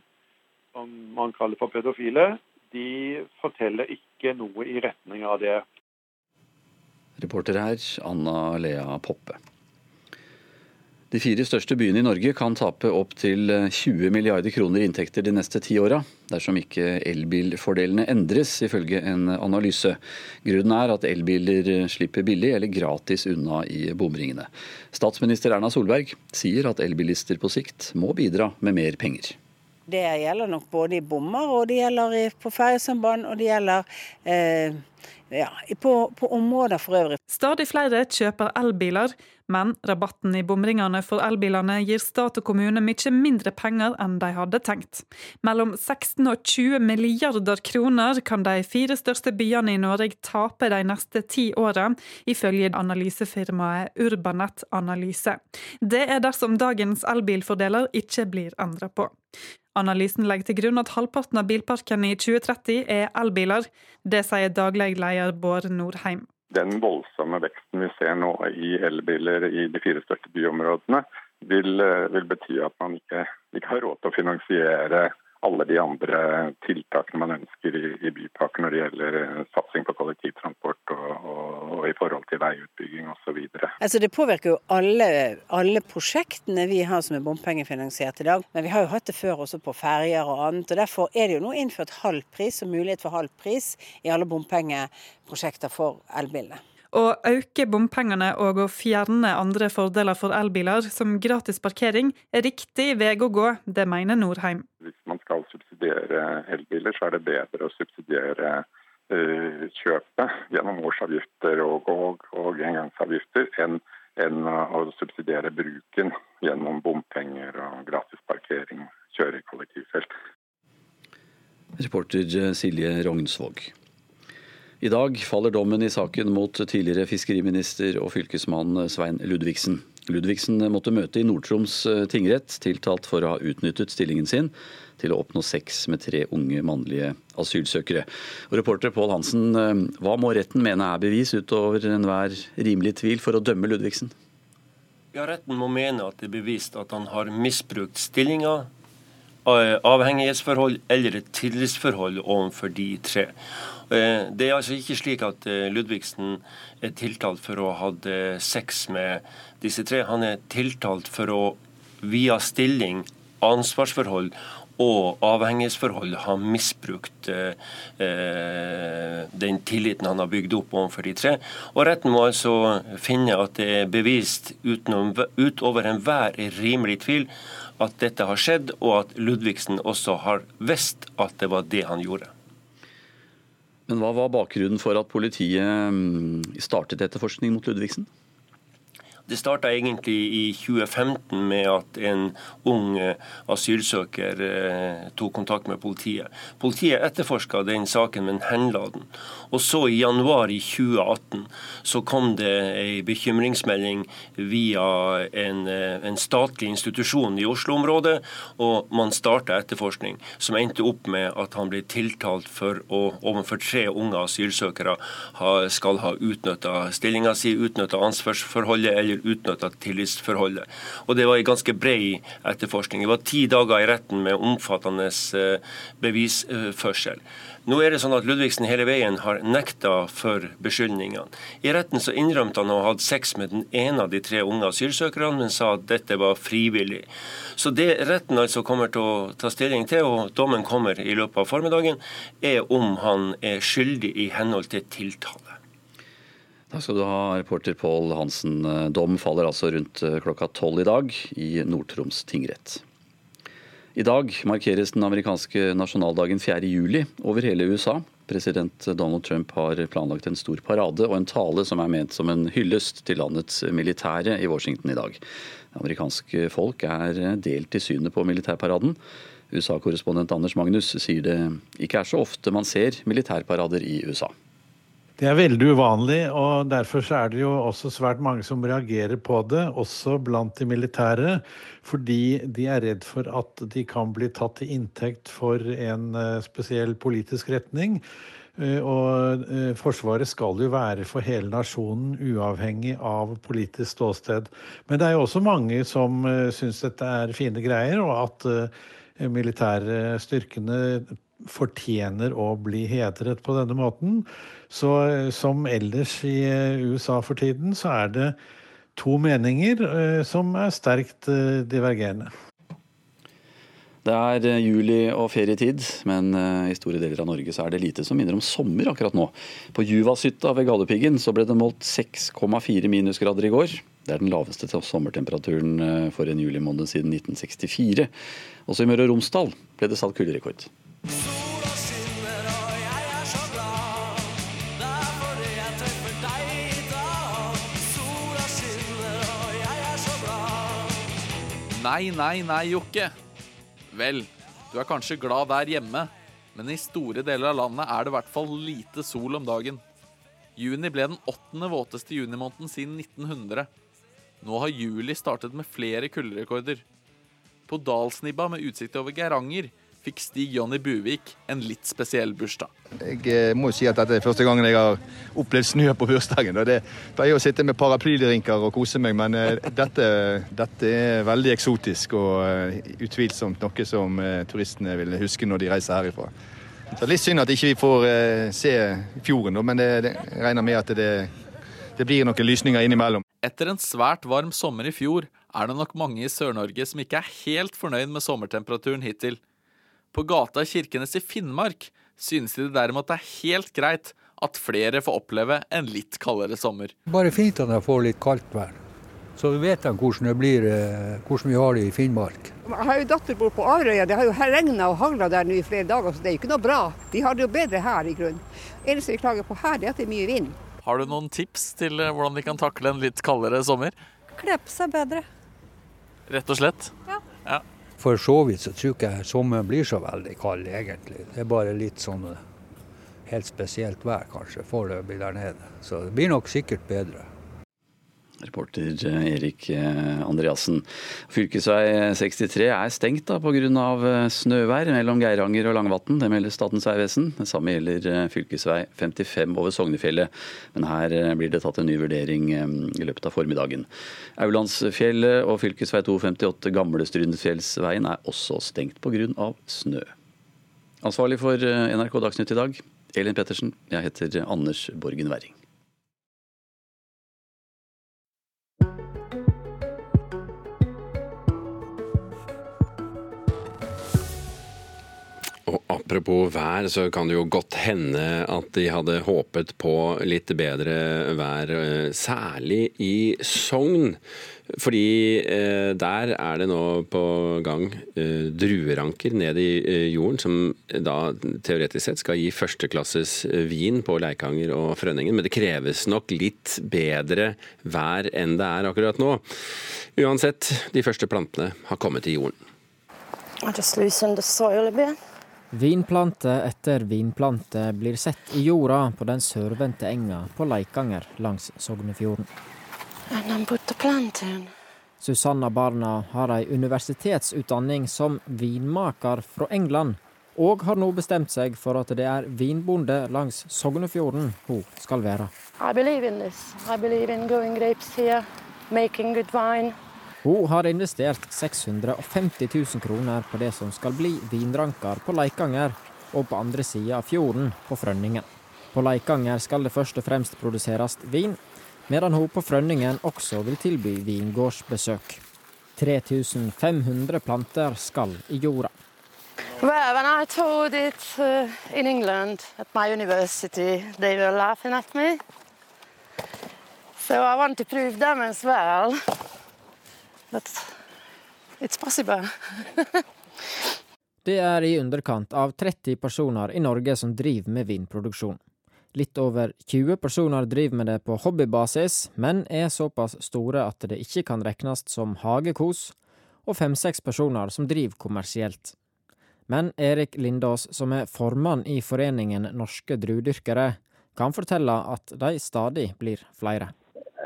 som man kaller for pedofile, de forteller ikke noe i retning av det. Reporter her, Anna Lea Poppe. De fire største byene i Norge kan tape opptil 20 milliarder kroner i inntekter de neste ti åra, dersom ikke elbilfordelene endres, ifølge en analyse. Grunnen er at elbiler slipper billig eller gratis unna i bomringene. Statsminister Erna Solberg sier at elbilister på sikt må bidra med mer penger. Det gjelder nok både i bommer, og det gjelder på ferjesamband, og det gjelder eh, ja, på, på områder for øvrig. Stadig flere kjøper elbiler, men rabatten i bomringene for elbilene gir stat og kommune mye mindre penger enn de hadde tenkt. Mellom 16 og 20 milliarder kroner kan de fire største byene i Norge tape de neste ti åra, ifølge analysefirmaet Urbanet Analyse. Det er dersom dagens elbilfordeler ikke blir endra på. Analysen legger til grunn at halvparten av bilparken i 2030 er elbiler. Det sier daglig leder Bård Nordheim. Den voldsomme veksten vi ser nå i elbiler i de fire største byområdene, vil, vil bety at man ikke, ikke har råd til å finansiere alle de andre tiltakene man ønsker i, i bypakken når det gjelder eh, satsing på kollektivtransport og, og, og i forhold til veiutbygging osv. Altså det påvirker jo alle, alle, prosjektene vi har som er bompengefinansiert i dag. Men vi har jo hatt det før også på ferjer og annet. og Derfor er det jo nå innført halv pris og mulighet for halv pris i alle bompengeprosjekter for elbilene. Å øke bompengene og å fjerne andre fordeler for elbiler, som gratis parkering, er riktig vei å gå. Det mener Norheim. Hvis man skal subsidiere elbiler, så er det bedre å subsidiere uh, kjøpet gjennom årsavgifter og, og, og engangsavgifter enn enn å subsidiere bruken gjennom bompenger og gratis parkering, kjøre i kollektivfelt. Reporter Silje Rognsvåg. I dag faller dommen i saken mot tidligere fiskeriminister og fylkesmann Svein Ludvigsen. Ludvigsen måtte møte i Nord-Troms eh, tingrett, tiltalt for å ha utnyttet stillingen sin til å oppnå sex med tre unge mannlige asylsøkere. Og reporter Pål Hansen, eh, hva må retten mene er bevis utover enhver rimelig tvil for å dømme Ludvigsen? Ja, Retten må mene at det er bevist at han har misbrukt stillinga, eh, avhengighetsforhold eller et tillitsforhold overfor de tre. Eh, det er altså ikke slik at eh, Ludvigsen er tiltalt for å ha hatt eh, sex med disse tre. Han er tiltalt for å via stilling, ansvarsforhold og avhengighetsforhold ha misbrukt den tilliten han har bygd opp overfor de tre. Og Retten må altså finne at det er bevist utenom, utover enhver rimelig tvil at dette har skjedd, og at Ludvigsen også har visst at det var det han gjorde. Men hva var bakgrunnen for at politiet mm, startet etterforskning mot Ludvigsen? Det starta egentlig i 2015 med at en ung eh, asylsøker eh, tok kontakt med politiet. Politiet etterforska den saken, men henla den. Og så i januar i 2018 så kom det ei bekymringsmelding via en, eh, en statlig institusjon i Oslo-området, og man starta etterforskning, som endte opp med at han ble tiltalt for å overfor tre unge asylsøkere skal ha utnytta stillinga si, utnytta ansvarsforholdet eller utnytta tillitsforholdet. Og Det var en ganske bred etterforskning. Det var ti dager i retten med omfattende eh, bevisførsel. Nå er det sånn at Ludvigsen hele veien har nekta for beskyldningene. I retten så innrømte han å ha hatt sex med den ene av de tre unge asylsøkerne, men sa at dette var frivillig. Så det retten altså kommer til å ta stilling til, og dommen kommer i løpet av formiddagen, er om han er skyldig i henhold til tiltale. Takk skal du ha, reporter Pål Hansen. Dom faller altså rundt eh, klokka tolv i dag i Nord-Troms tingrett. I dag markeres den amerikanske nasjonaldagen 4. juli over hele USA. President Donald Trump har planlagt en stor parade og en tale som er ment som en hyllest til landets militære i Washington i dag. Amerikanske folk er delt i synet på militærparaden. USA-korrespondent Anders Magnus sier det ikke er så ofte man ser militærparader i USA. Det er veldig uvanlig, og derfor er det jo også svært mange som reagerer på det, også blant de militære, fordi de er redd for at de kan bli tatt til inntekt for en eh, spesiell politisk retning. Eh, og eh, Forsvaret skal jo være for hele nasjonen, uavhengig av politisk ståsted. Men det er jo også mange som syns dette er fine greier, og at militære styrkene fortjener å bli hedret på denne måten. Så som ellers i USA for tiden, så er det to meninger som er sterkt divergerende. Det er eh, juli og ferietid, men eh, i store deler av Norge så er det lite som minner om sommer akkurat nå. På Juvashytta ved Galdhøpiggen ble det målt 6,4 minusgrader i går. Det er den laveste sommertemperaturen eh, for en julimåned siden 1964. Også i Møre og Romsdal ble det satt kulderekord. Nei, nei, nei, Jokke. Vel, du er kanskje glad der hjemme, men i store deler av landet er det i hvert fall lite sol om dagen. Juni ble den åttende våteste junimåneden siden 1900. Nå har juli startet med flere kulderekorder. På Dalsnibba med utsikt over Geiranger fikk Stig Jonny Buvik en litt spesiell bursdag. Jeg må jo si at dette er første gangen jeg har opplevd snø på bursdagen. og Det pleier å sitte med paraplydrinker og kose meg, men uh, dette, dette, er veldig eksotisk og uh, utvilsomt noe som turistene vil huske når de reiser herifra. Så Litt synd at ikke vi får se fjorden, men jeg regner med at det, det blir noen lysninger innimellom. Etter en svært varm sommer i fjor er det nok mange i Sør-Norge som ikke er helt fornøyd med sommertemperaturen hittil. På gata i Kirkenes i Finnmark synes de derimot det er helt greit at flere får oppleve en litt kaldere sommer. Bare fint at de får litt kaldt vær. Så vet de hvordan det blir, eh, hvordan vi har det i Finnmark. Jeg har jo datter bor på Averøya. Det har jo regna og hagla der nå i flere dager, så det er jo ikke noe bra. Vi har det jo bedre her i grunnen. Eneste vi klager på her, er at det er mye vind. Har du noen tips til eh, hvordan de kan takle en litt kaldere sommer? Kle på seg bedre. Rett og slett? Ja. For så vidt så tror ikke jeg sommeren blir så veldig kald, egentlig. Det er bare litt sånn eh, helt spesielt vær, kanskje, foreløpig der nede. Så det blir nok sikkert bedre. Reporter eh, Erik eh, Andreassen. Fylkesvei 63 er stengt pga. Eh, snøvær mellom Geiranger og Langvatn. Det melder Statens vegvesen. Det samme gjelder fylkesvei 55 over Sognefjellet. Men her blir det tatt en ny vurdering i løpet av formiddagen. Aulandsfjellet og fylkesvei 258 Gamle Strynefjellsveien er også stengt pga. snø. Ansvarlig for NRK Dagsnytt i dag, Elin Pettersen. Jeg heter Anders Borgen Werring. Og apropos vær, så kan det jo godt hende at de hadde håpet på litt bedre vær, eh, særlig i Sogn. Fordi eh, der er det nå på gang eh, drueranker ned i eh, jorden, som da teoretisk sett skal gi førsteklasses eh, vin på Leikanger og Frønningen. Men det kreves nok litt bedre vær enn det er akkurat nå. Uansett, de første plantene har kommet i jorden. I just loosened the soil a. Vinplante etter vinplante blir sett i jorda på den sørvendte enga på Leikanger langs Sognefjorden. Susanna Barna har ei universitetsutdanning som vinmaker fra England, og har nå bestemt seg for at det er vinbonde langs Sognefjorden hun skal være. I believe in this. I believe in growing grapes here, making good wine. Hun har investert 650 000 kroner på det som skal bli vinranker på Leikanger og på andre sida av fjorden, på Frønningen. På Leikanger skal det først og fremst produseres vin, medan hun på Frønningen også vil tilby vingårdsbesøk. 3500 planter skal i jorda. Well, when I told it in England at my university, they were laughing at me. So I want to prove them as well that it's possible. det er i underkant av 30 personer i Norge som driver med vinproduksjon. Litt over 20 personer driver med det på hobbybasis, men er såpass store at det ikke kan regnes som hagekos, og fem-seks personer som driver kommersielt. Men Erik Lindås, som er formann i foreningen Norske druedyrkere, kan fortelle at de stadig blir flere.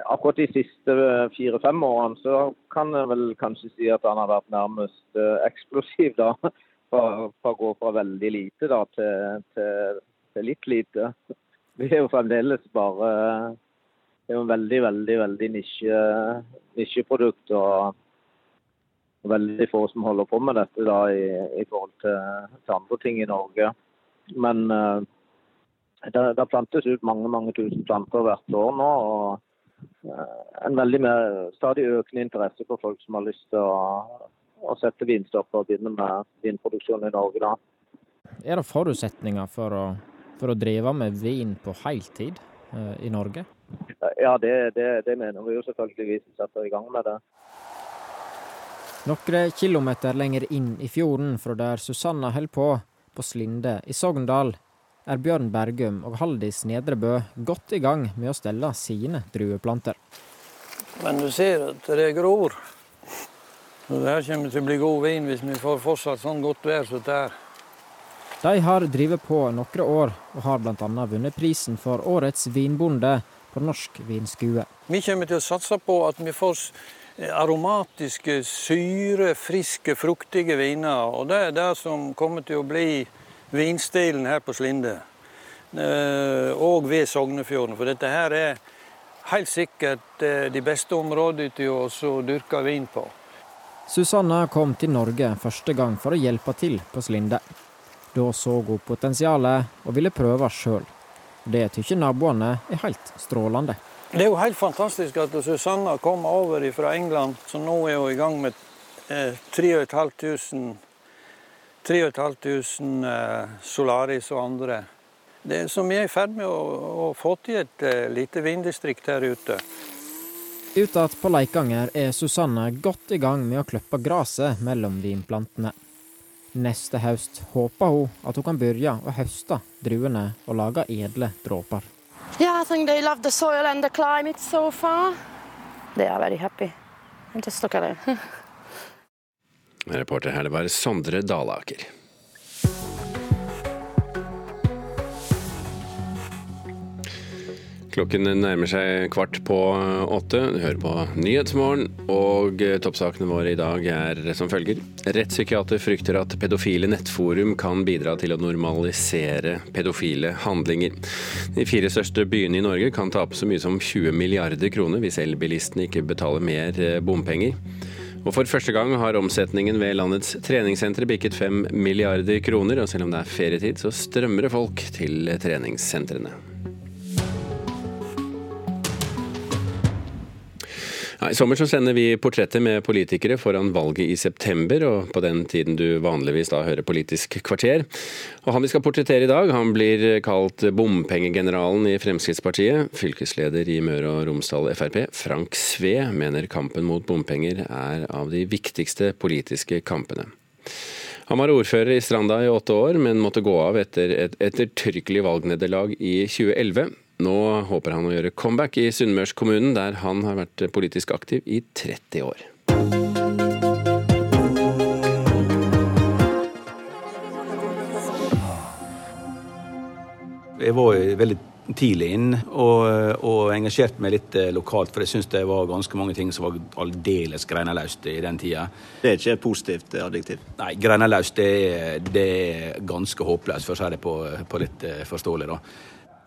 Akkurat de siste fire-fem årene så kan jeg vel kanskje si at han har vært nærmest eksplosiv. da. Fra, å gå fra veldig lite da, til, til, til litt lite. Vi er jo fremdeles bare Det er jo en veldig, veldig veldig nisje, nisjeprodukt. og veldig få som holder på med dette da, i, i forhold til, til, andre ting i Norge. Men det, det, plantes ut mange mange tusen planter hvert år nå. og En veldig mer, stadig økende interesse for folk som har lyst til å, å sette vinstopper og begynne med vinproduksjon i Norge. da. Er det forutsetninger for å, for å drive med vin på heltid uh, i Norge? Ja, det, det, det mener vi jo selvfølgelig vi som setter i gang med det. Noen kilometer lenger inn i fjorden fra der Susanna holder på, på Slinde i Sogndal, er Bjørn Bergum og Haldis Nedrebø godt i gang med å stelle sine drueplanter. Men du ser at det gror. Så det her kommer til å bli god vin hvis vi får fortsatt sånn godt vær som det er. De har drevet på noen år, og har bl.a. vunnet prisen for Årets vinbonde på Norsk vinskue. Vi kommer til å satse på at vi får aromatiske, syre, friske, fruktige viner. Og det er det som kommer til å bli vinstilen her på Slinde. Eh, og ved Sognefjorden. For dette her er helt sikkert eh, de beste områdene til å dyrke vin på. Susanna kom til Norge første gang for å hjelpe til på Slinde. Da så hun potensialet og ville prøve sjøl. Det tykker naboene er helt strålende. Det er jo helt fantastisk at Susanna kom over fra England, så nå er hun i gang med eh, 3500 eh, Solaris og andre. Det som er i ferd med å, å få til et eh, lite vindistrikt her ute. Utad på Leikanger er Susanne godt i gang med å klippe gresset mellom vinplantene. Neste høst håper hun at hun kan begynne å høste druene og lage edle dråper. Yeah, I think they love the soil and the climate so far. They are very happy. And just look at it. Reporter her, det var Sondre Dalaker. Klokken nærmer seg kvart på åtte. Du hører på Nyhetsmorgen, og toppsakene våre i dag er som følger. Rettspsykiater frykter at pedofile nettforum kan bidra til å normalisere pedofile handlinger. De fire største byene i Norge kan tape så mye som 20 milliarder kroner hvis elbilistene ikke betaler mer bompenger. Og For første gang har omsetningen ved landets treningssentre bikket fem milliarder kroner. Og selv om det er ferietid, så strømmer det folk til treningssentrene. I sommer så sender vi portretter med politikere foran valget i september, og på den tiden du vanligvis da hører Politisk kvarter. Og Han vi skal portrettere i dag, han blir kalt bompengegeneralen i Fremskrittspartiet. Fylkesleder i Møre og Romsdal Frp, Frank Sve, mener kampen mot bompenger er av de viktigste politiske kampene. Han var ordfører i Stranda i åtte år, men måtte gå av etter et ettertrykkelig valgnederlag i 2011. Nå håper han å gjøre comeback i Sunnmørskommunen, der han har vært politisk aktiv i 30 år. Jeg var veldig tidlig inn og, og engasjerte meg litt eh, lokalt, for jeg syns det var ganske mange ting som var aldeles greineløst i den tida. Det er ikke et positivt adjektiv? Nei, greineløst det, det, er ganske håpløst, for å si det på, på litt eh, forståelig. da.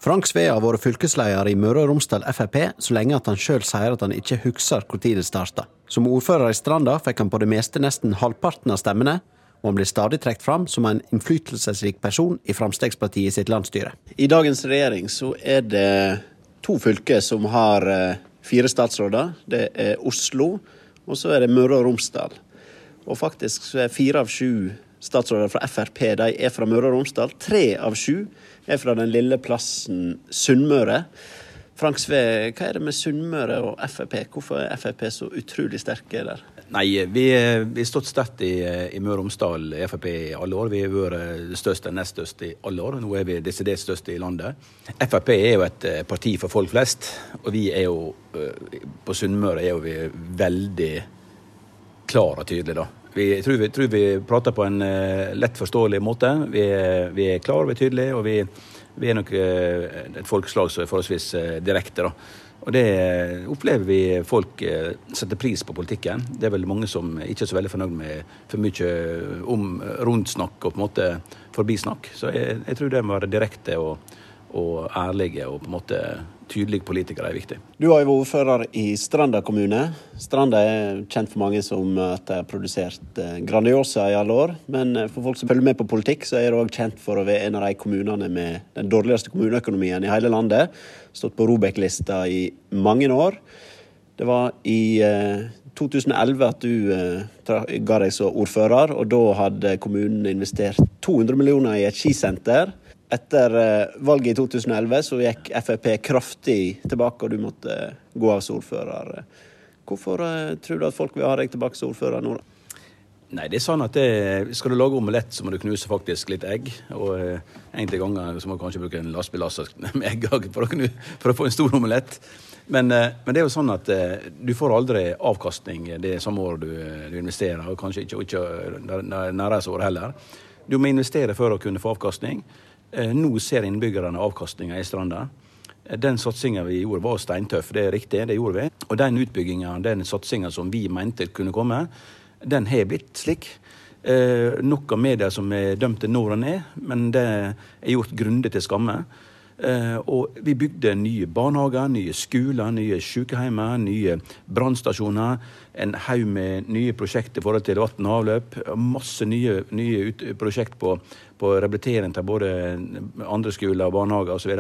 Frank Sve har vært fylkesleder i Møre og Romsdal Frp så lenge at han sjøl sier at han ikke husker når det starta. Som ordfører i Stranda fikk han på det meste nesten halvparten av stemmene, og han blir stadig trukket fram som en innflytelsesrik person i Fremskrittspartiet sitt landsstyre. I dagens regjering så er det to fylker som har eh, fire statsråder. Det er Oslo, og så er det Møre og Romsdal. Og faktisk så er fire av sju statsråder fra Frp de er fra Møre og Romsdal. Tre av sju er fra den lille plassen Sunnmøre. Frank Sve, hva er det med Sunnmøre og Frp? Hvorfor er Frp så utrolig sterke der? Nei, vi har stått sterkt i, i Møre og Romsdal Frp i alle år. Vi har vært størst og nest størst i alle år. Nå er vi desidert størst i landet. Frp er jo et eh, parti for folk flest, og vi er jo eh, på Sunnmøre er jo vi veldig klar og tydelig, da. Vi tror, vi tror vi prater på en uh, lett forståelig måte. Vi, vi er klare, vi er tydelige, og vi Vi er nok et folkeslag som er forholdsvis direkte. da. Og det opplever vi folk setter pris på politikken. Det er vel mange som ikke er så veldig fornøyd med for mye om rundsnakk og på en måte forbisnakk. Så jeg, jeg tror det må være direkte og, og ærlige og på en måte tydelige politikere er viktig. Du har jo vært ordfører i Stranda kommune. Stranda er kjent for mange som at har produsert Grandiosa i alle år. Men for folk som følger med på politikk, så er det òg kjent for å være en av de kommunene med den dårligste kommuneøkonomien i hele landet. Stått på Robek-lista i mange år. Det var i 2011 at du ga deg som ordfører, og da hadde kommunen investert 200 millioner i et skisenter. Etter valget i 2011 så gikk Frp kraftig tilbake, og du måtte gå av som ordfører. Hvorfor tror du at folk vil ha deg tilbake som ordfører nå? Nei, det er sånn at det, Skal du lage omelett, så må du knuse faktisk litt egg. Og eh, enkelte ganger så må du kanskje bruke en lastebillass med egg for, for, å få en stor omelett. Men, eh, men, det er jo sånn at eh, du får aldri avkastning det samme året du, du, investerer, og kanskje ikke, ikke nærmeste år heller. Du må investere for å kunne få avkastning. Nå ser innbyggerne avkastninga i Stranda. Den satsinga vi gjorde var steintøff, det er riktig, det gjorde vi. Og den utbygginga, den satsinga som vi mente kunne komme, den har blitt slik. Eh, nok av medier som er dømt til når og ned, men det er gjort grundig til skamme. Eh, og vi bygde nye barnehager, nye skoler, nye sykehjemmer, nye brannstasjoner. En haug med nye prosjekter i forhold til vann og avløp. Masse nye, nye prosjekt på, på rehabilitering til både andre skoler, barnehager osv.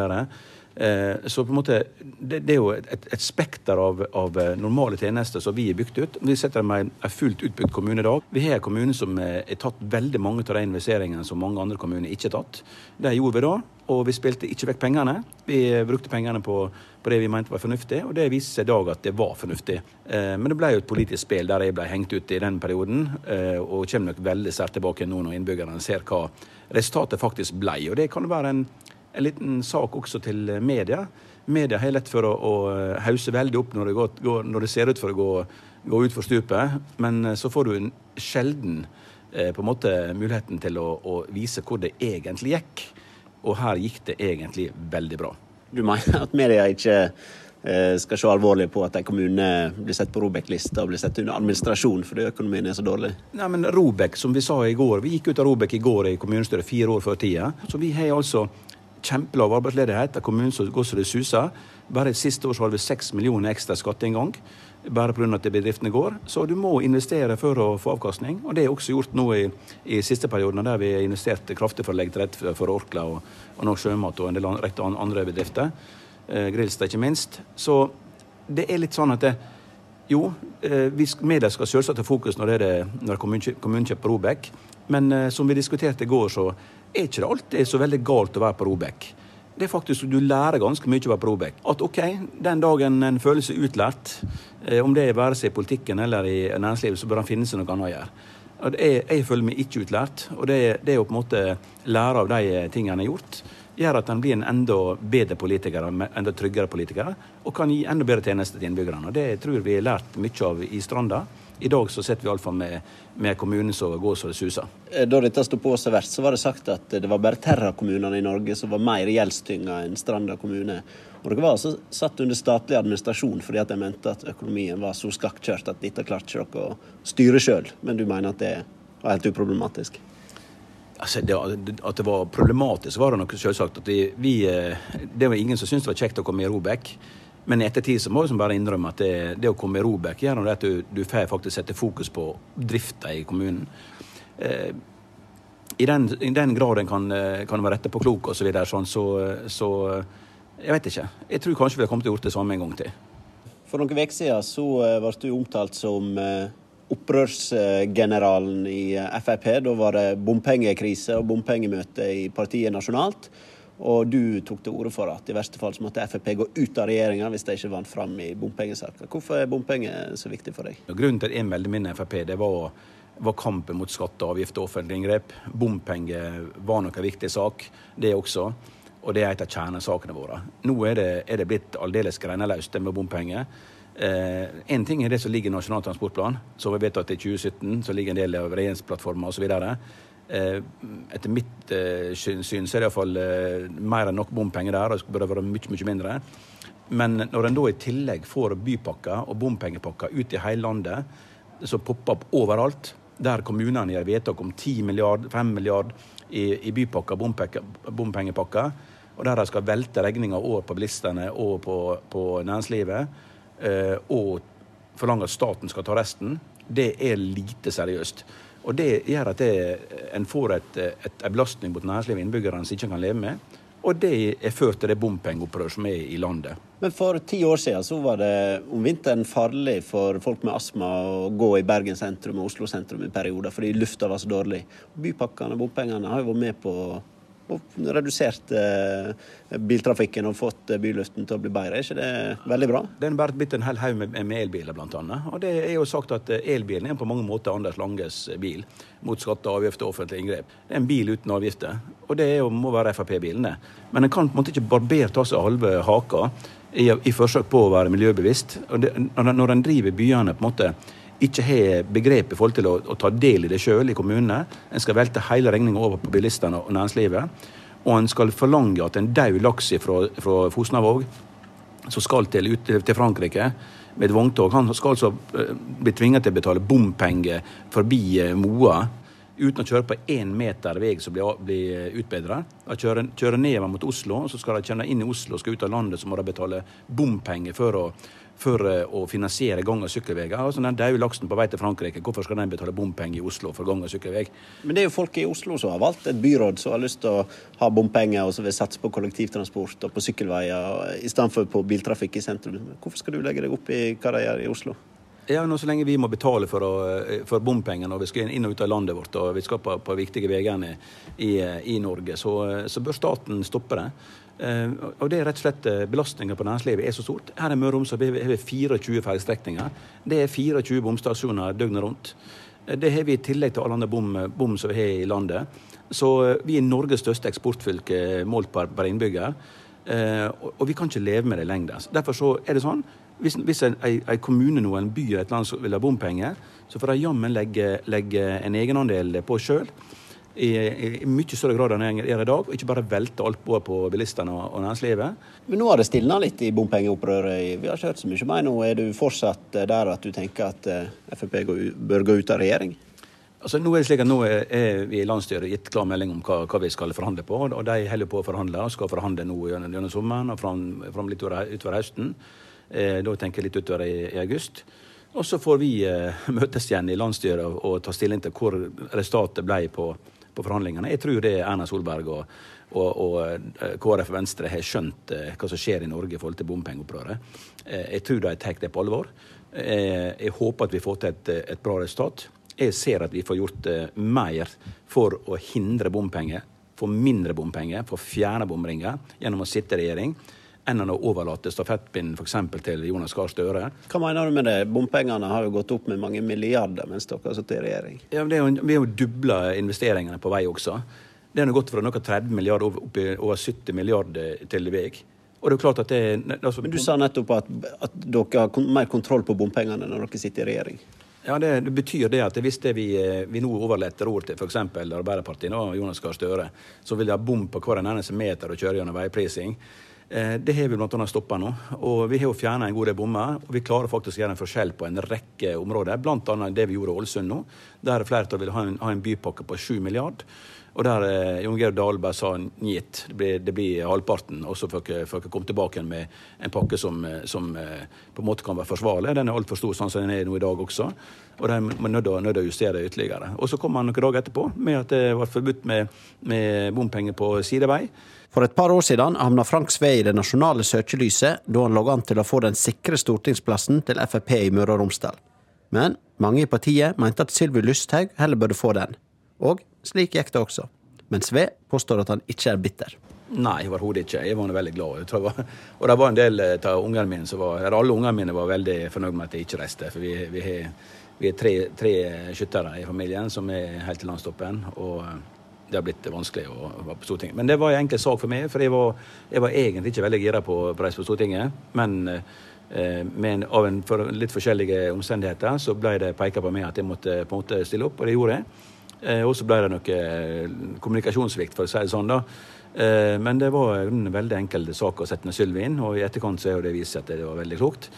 Eh, så på en måte, det, det er jo et, et spekter av, av, normale tjenester som vi har bygd ut. Vi setter i en fullt utbygd kommune i dag. Vi har en kommune som har tatt veldig mange av de investeringene som mange andre kommuner ikke har tatt. Det gjorde vi da, og vi spilte ikke vekk pengene. Vi brukte pengene på, på det vi mente var fornuftig, og det viser seg i dag at det var fornuftig. Eh, men det ble jo et politisk spill der jeg ble hengt ut i den perioden, eh, og kommer nok veldig sterkt tilbake nå når innbyggerne ser hva resultatet faktisk ble. Og det kan være en en liten sak også til media. Media har lett for å, å hause veldig opp når det, går, når det, ser ut for å gå, gå utfor stupet, men eh, så får du sjelden eh, på en måte muligheten til å, å, vise hvor det egentlig gikk. Og her gikk det egentlig veldig bra. Du mener at media ikke eh, skal se alvorlig på at en kommune blir sett på Robek-lista og blir sett under administrasjon fordi økonomien er så dårlig? Nei, men Robek, som vi sa i går, vi gikk ut av Robek i går i kommunestyret fire år før tida. Så vi har altså kjempelav arbeidsledighet. Kommunen som går så det suser. Bare siste år så hadde vi seks millioner ekstra skatteinngang. Bare pga. at bedriftene går. Så du må investere for å få avkastning. Og det er også gjort nå i, i siste perioden, der vi har investert kraftig for å legge til rette for Orkla og, og Norsk Sjømat og en del andre bedrifter. Eh, Grilstad ikke minst. Så det er litt sånn at det, jo, eh, media skal selvsagt ha fokus når, det er, når kommunen kjøper Robek. Men eh, som vi diskuterte i går, så er ikke det alltid så veldig galt å være på Robek. Det er faktisk Du lærer ganske mye å være på Robek. At OK, den dagen en føler seg utlært, om det er være seg i politikken eller i næringslivet, så bør han finne seg noe annet å gjøre. Jeg, jeg, føler meg ikke utlært, og det, det å på en måte lære av de tingene jeg har gjort, gjør at en blir en enda bedre politiker, enda tryggere politiker, og kan gi enda bedre tjenester til innbyggerne. Det tror vi har lært mye av i Stranda. I dag så sitter vi iallfall med, med kommunen som går så det suser. Eh, da dette sto på seg verst, så var det sagt at det var bare Terra-kommunene i Norge som var mer gjeldstynga enn Stranda kommune. Og dere var altså satt under statlig administrasjon fordi at de mente at økonomien var så skakkjørt at dette klarte ikke dere å styre sjøl. Men du mener at det var helt uproblematisk? Altså, det, at det var problematisk, var det nok selvsagt. At vi, eh, det var ingen som syntes det var kjekt å komme i Robek. Men i ettertid så må vi bare innrømme at det, det å komme i Robek gjør at du, du får faktisk sette fokus på drifta i kommunen. Eh, I den, i den grad en kan, eh, kan være etterpåklok osv., så, videre, sånn, så, så Jeg vet ikke. Jeg tror kanskje vi har kommet til å gjort det samme en gang til. For noen uker siden så ble du omtalt som opprørsgeneralen i Frp. Da var det bompengekrise og bompengemøte i partiet nasjonalt. Og du tok til orde for at i verste fall så måtte Frp gå ut av regjeringa hvis de ikke vant fram i bompengesaker. Hvorfor er bompenger så viktig for deg? Grunnen til at jeg meldte min Frp, det var, var kampen mot skatte, avgift og offentlige inngrep. Bompenger var nok en viktig sak, det også. Og det er et av kjernesakene våre. Nå er det, er det blitt aldeles greineløst, med bompenger. Eh, en ting er det som ligger i Nasjonal transportplan, som vi vet at i 2017 så ligger en del av regjeringsplattforma osv. Eh, etter mitt eh, syn så er det iallfall eh, mer enn nok bompenger der, og det burde være mye, mye mindre. Men når en da i tillegg får bypakker og bompengepakker ut i hele landet, som popper opp overalt, der kommunene gjør vedtak om 10 milliard, 5 milliard i, i bypakker bompengepakker, og der de skal velte regninga over på bilistene og på, på næringslivet, og forlange at staten skal ta resten, det er lite seriøst. Og Det gjør at det, en får et, en belastning mot næringslivet og innbyggerne som ikke kan leve med. Og det er ført til det bompengeopprøret som er i landet. Men for ti år siden så var det om vinteren farlig for folk med astma å gå i Bergen sentrum og Oslo sentrum i perioder fordi lufta var så dårlig. Bypakkene og bompengene har jo vært med på og redusert eh, biltrafikken og fått eh, byluften til å bli bedre. Er ikke det veldig bra? Det er blitt en hel haug med, med elbiler, bl.a. Og det er jo sagt at eh, elbilen er på mange måter Anders Langes bil mot skatter, avgifter og offentlige inngrep. Det er en bil uten avgifter, og det jo, må være Frp-bilene. Men en kan på en måte ikke barbere ta seg halve haka i, i, forsøk på å være miljøbevisst. Og det, når en driver byene på en måte ikke har begrep i forhold til å, å ta del i det sjøl i kommunene. En skal velte hele regninga over på bilistene og næringslivet. Og en skal forlange at en død laks fra, fra Fosnavåg, som skal til, ut, til Frankrike med et vogntog, han skal altså eh, bli tvinga til å betale bompenger forbi eh, Moa uten å kjøre på én meter vei som blir, blir utbedra. Kjøre, kjøre nedover mot Oslo, så skal de kjøre inn i Oslo og skal ut av landet, så må de betale bompenger for å for eh, å finansiere gang- og sykkelveier. Altså, den daue laksen på vei til Frankrike, hvorfor skal den betale bompenger i Oslo for gang- og sykkelvei? Men det er jo folk i Oslo som har valgt et byråd som har lyst til å ha bompenger, og som vil satse på kollektivtransport og på sykkelveier i stedet for på biltrafikk i sentrum. Hvorfor skal du legge deg opp i hva de gjør i Oslo? Ja, nå Så lenge vi må betale for, å, for bompenger når vi skal inn og ut av landet vårt og vi skal på, på viktige veiene i, i, Norge, så, så bør staten stoppe det. Uh, og det er rett og slett uh, Belastninga på næringslivet er så stort. Her i Møre og Romsdal har vi 24 fergestrekninger. Det er 24 bomstasjoner døgnet rundt. Uh, det har vi i tillegg til alle andre bom, bom som vi har i landet. Så vi er Norges største eksportfylke målt per, per innbygger. Og, vi kan ikke leve med det lenger. Derfor så er det sånn hvis, hvis en, en, kommune nå, en by eller et land vil ha bompenger, så får de jammen legge, legge en egenandel på sjøl i, i, mye større grad enn jeg gjør i dag, og ikke bare velte alt på på bilistene og, og, næringslivet. Men nå har det stilna litt i bompengeopprøret. Vi har ikke hørt så mye mer nå. Er du fortsatt der at du tenker at eh, Frp bør gå ut av regjering? Altså, nå er det slik at nå er vi i landsstyret gitt klar melding om hva, hva, vi skal forhandle på. og De holder på å forhandle og skal forhandle nå gjennom, gjennom sommeren og fram, fram litt utover, utover høsten. Eh, da tenker jeg litt utover i, i august. Og så får vi eh, møtes igjen i landsstyret og, og ta stilling til hvor resultatet ble på på forhandlingene. Jeg tror det Erna Solberg og, og, og eh, KrF og Venstre har skjønt eh, hva som skjer i Norge i forhold til bompengeopprøret. Eh, jeg tror de tar det på alvor. Jeg håper at vi får til et, et bra resultat. Jeg ser at vi får gjort mer for å hindre bompenger, få mindre bompenger, få fjerne bomringer gjennom å sitte i regjering enn å overlate stafettpinnen f.eks. til Jonas Gahr Støre. Hva mener du med det? Bompengene har jo gått opp med mange milliarder mens dere har sittet i regjering. Ja, det er jo, Vi har jo dobla investeringene på vei også. Det har gått fra noe 30 milliarder opp i over 70 milliarder til vei. Og det er klart at det, altså, Men Du sa nettopp at, at dere har mer kontroll på bompengene når dere sitter i regjering. Ja, det, det, betyr det at hvis det vi, vi nå overletter ord til f.eks. Arbeiderpartiet og Jonas Gahr Støre, så vil de ha bom på hver eneste meter og kjøre gjennom veiprising. Eh, det har vi bl.a. stoppa nå. Og vi har jo fjerna en god del bommer. Og vi klarer faktisk å gjøre en forskjell på en rekke områder, bl.a. det vi gjorde i Ålesund nå. Der flertallet vil ha en, ha en bypakke på 7 milliard. Og der eh, Jon Georg Dahlberg sa njet, det blir, det blir halvparten. Og så får dere komme tilbake med en pakke som, eh, som, eh, på en måte kan være forsvarlig. Den er altfor stor sånn som den er nå i dag også. Og de er nødt til å justere ytterligere. Og så kom han noen dager etterpå med at det var forbudt med, med bompenger på sidevei. For et par år siden havna Frank Sve i det nasjonale søkelyset da han lå an til å få den sikre stortingsplassen til Frp i Møre og Romsdal. Men mange i partiet mente at Sylvi Lysthaug heller burde få den. Og slik gikk det også. Men Sve påstår at han ikke er bitter. Nei, overhodet ikke. Jeg var veldig glad. Var, og det var en del eh, av ungene mine som var Alle ungene mine var veldig fornøyd med at jeg ikke reiste. For vi, vi har, vi er tre, tre skyttere i familien som er helt til landstoppen. Og det har blitt vanskelig å være på Stortinget. Men det var en enkel sak for meg, for jeg var, jeg var egentlig ikke veldig gira på å reise på Stortinget. Men eh, med, av en for, litt forskjellige omstendigheter så ble det peka på meg at jeg måtte på en måte stille opp, og det gjorde jeg. Og så ble det noe kommunikasjonssvikt, for å si det sånn. da. Men det var en veldig enkel sak å sette ned Sylvi inn, og i etterkant så er det vist at det var veldig klokt.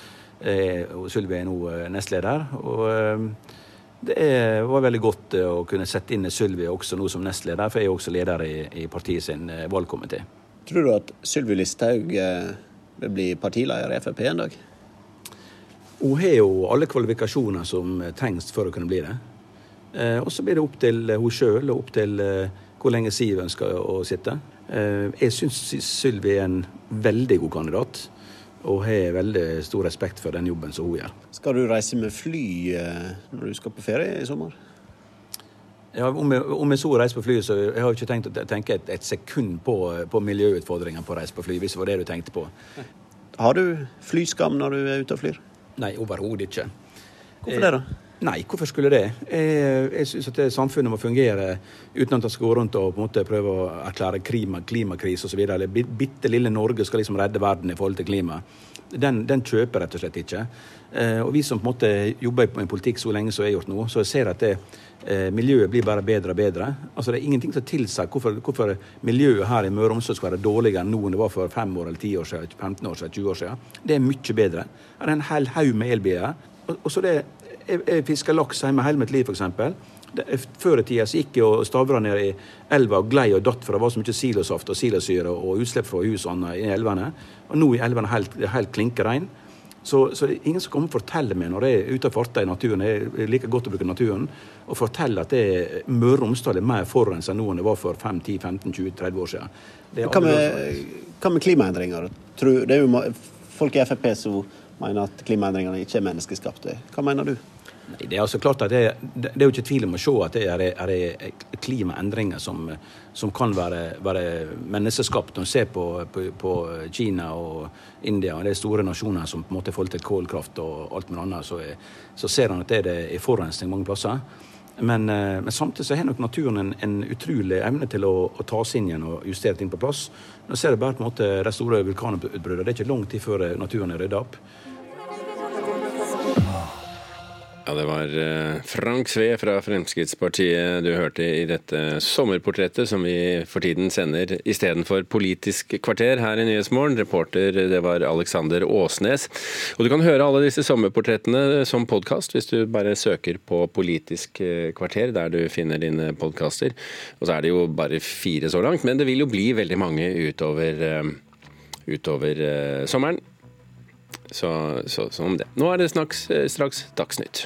Sylvi er nå nestleder. og det var veldig godt å kunne sette inn Sylvi også nå som nestleder, for jeg er også leder i, i partiet sin valgkomité. Tror du at Sylvi Listhaug vil bli partileder i Frp en dag? Hun har jo alle kvalifikasjoner som trengs for å kunne bli det. Og så blir det opp til hun sjøl og opp til hvor lenge Siv ønsker å sitte. Jeg syns Sylvi er en veldig god kandidat og har veldig stor respekt for den jobben som hun gjør. Skal du reise med fly når du skal på ferie i sommer? Ja, om, jeg, om jeg så reiser på fly, så jeg har ikke tenkt å tenke et, et sekund på, på miljøutfordringene på å reise på fly, hvis det var det du tenkte på. Har du flyskam når du er ute og flyr? Nei, overhodet ikke. Hvorfor det, da? Nei, hvorfor skulle det? Jeg, jeg syns at samfunnet må fungere uten at det skal gå rundt og på en måte prøve å erklære klima, klimakrise osv. Eller bitte lille Norge skal liksom redde verden i forhold til klima. Den, den kjøper rett og slett ikke. Eh, og vi som på en måte jobber i politikk så lenge som jeg har gjort nå, så jeg ser at det, eh, miljøet blir bare bedre og bedre. Altså Det er ingenting som tilsier hvorfor, hvorfor, miljøet her i Møre og Romsdal skal være dårligere nå enn det var for fem år eller ti år siden, 15 år siden, 20 år siden. Det er mye bedre. Det er en hel haug med elbiler. Og så det jeg, jeg fisker laks hjemme hele mitt liv, f.eks. Før i tida gikk jeg og stavra ned i elva og glei og datt, for det var så mye silosaft og silosyre og utslipp fra hus og annet i elvene. Og nå er elvene helt, helt klinkerein. Så, så, det er ingen som kommer og forteller meg når jeg er ute og farter i naturen, jeg liker godt å bruke naturen, og forteller at det Møre og Romsdal er mer forurensa nå enn det var for 5-10-15-20-30 år siden. Hva med, hva med, klimaendringer? Det er jo folk i Frp som mener at klimaendringene ikke er menneskeskapte. Hva mener du? Det er altså klart at det, det, er jo ikke tvil om å se at det er, er, er klimaendringer som, som kan være, være, menneskeskapt. Når en ser på, på, på, Kina og India og de store nasjonene som på en måte forhold til kålkraft og alt mulig annet, så, så ser en at det er forurensning mange plasser. Men, eh, men, samtidig så har nok naturen en, en utrolig evne til å, å ta oss inn igjen og justere ting på plass. Nå ser jeg bare på en måte de store vulkanutbruddene. Det er ikke lang tid før naturen er rydda opp. Ja, det var eh, Frank Sve fra Fremskrittspartiet du hørte i dette sommerportrettet som vi for tiden sender istedenfor Politisk kvarter her i Nyhetsmorgen. Reporter det var Alexander Åsnes. Og du kan høre alle disse sommerportrettene som podkast hvis du bare søker på Politisk eh, kvarter der du finner dine podkaster. Og så er det jo bare fire så langt, men det vil jo bli veldig mange utover, eh, utover sommeren. Så, så, så om det. Nå er det straks, straks Dagsnytt.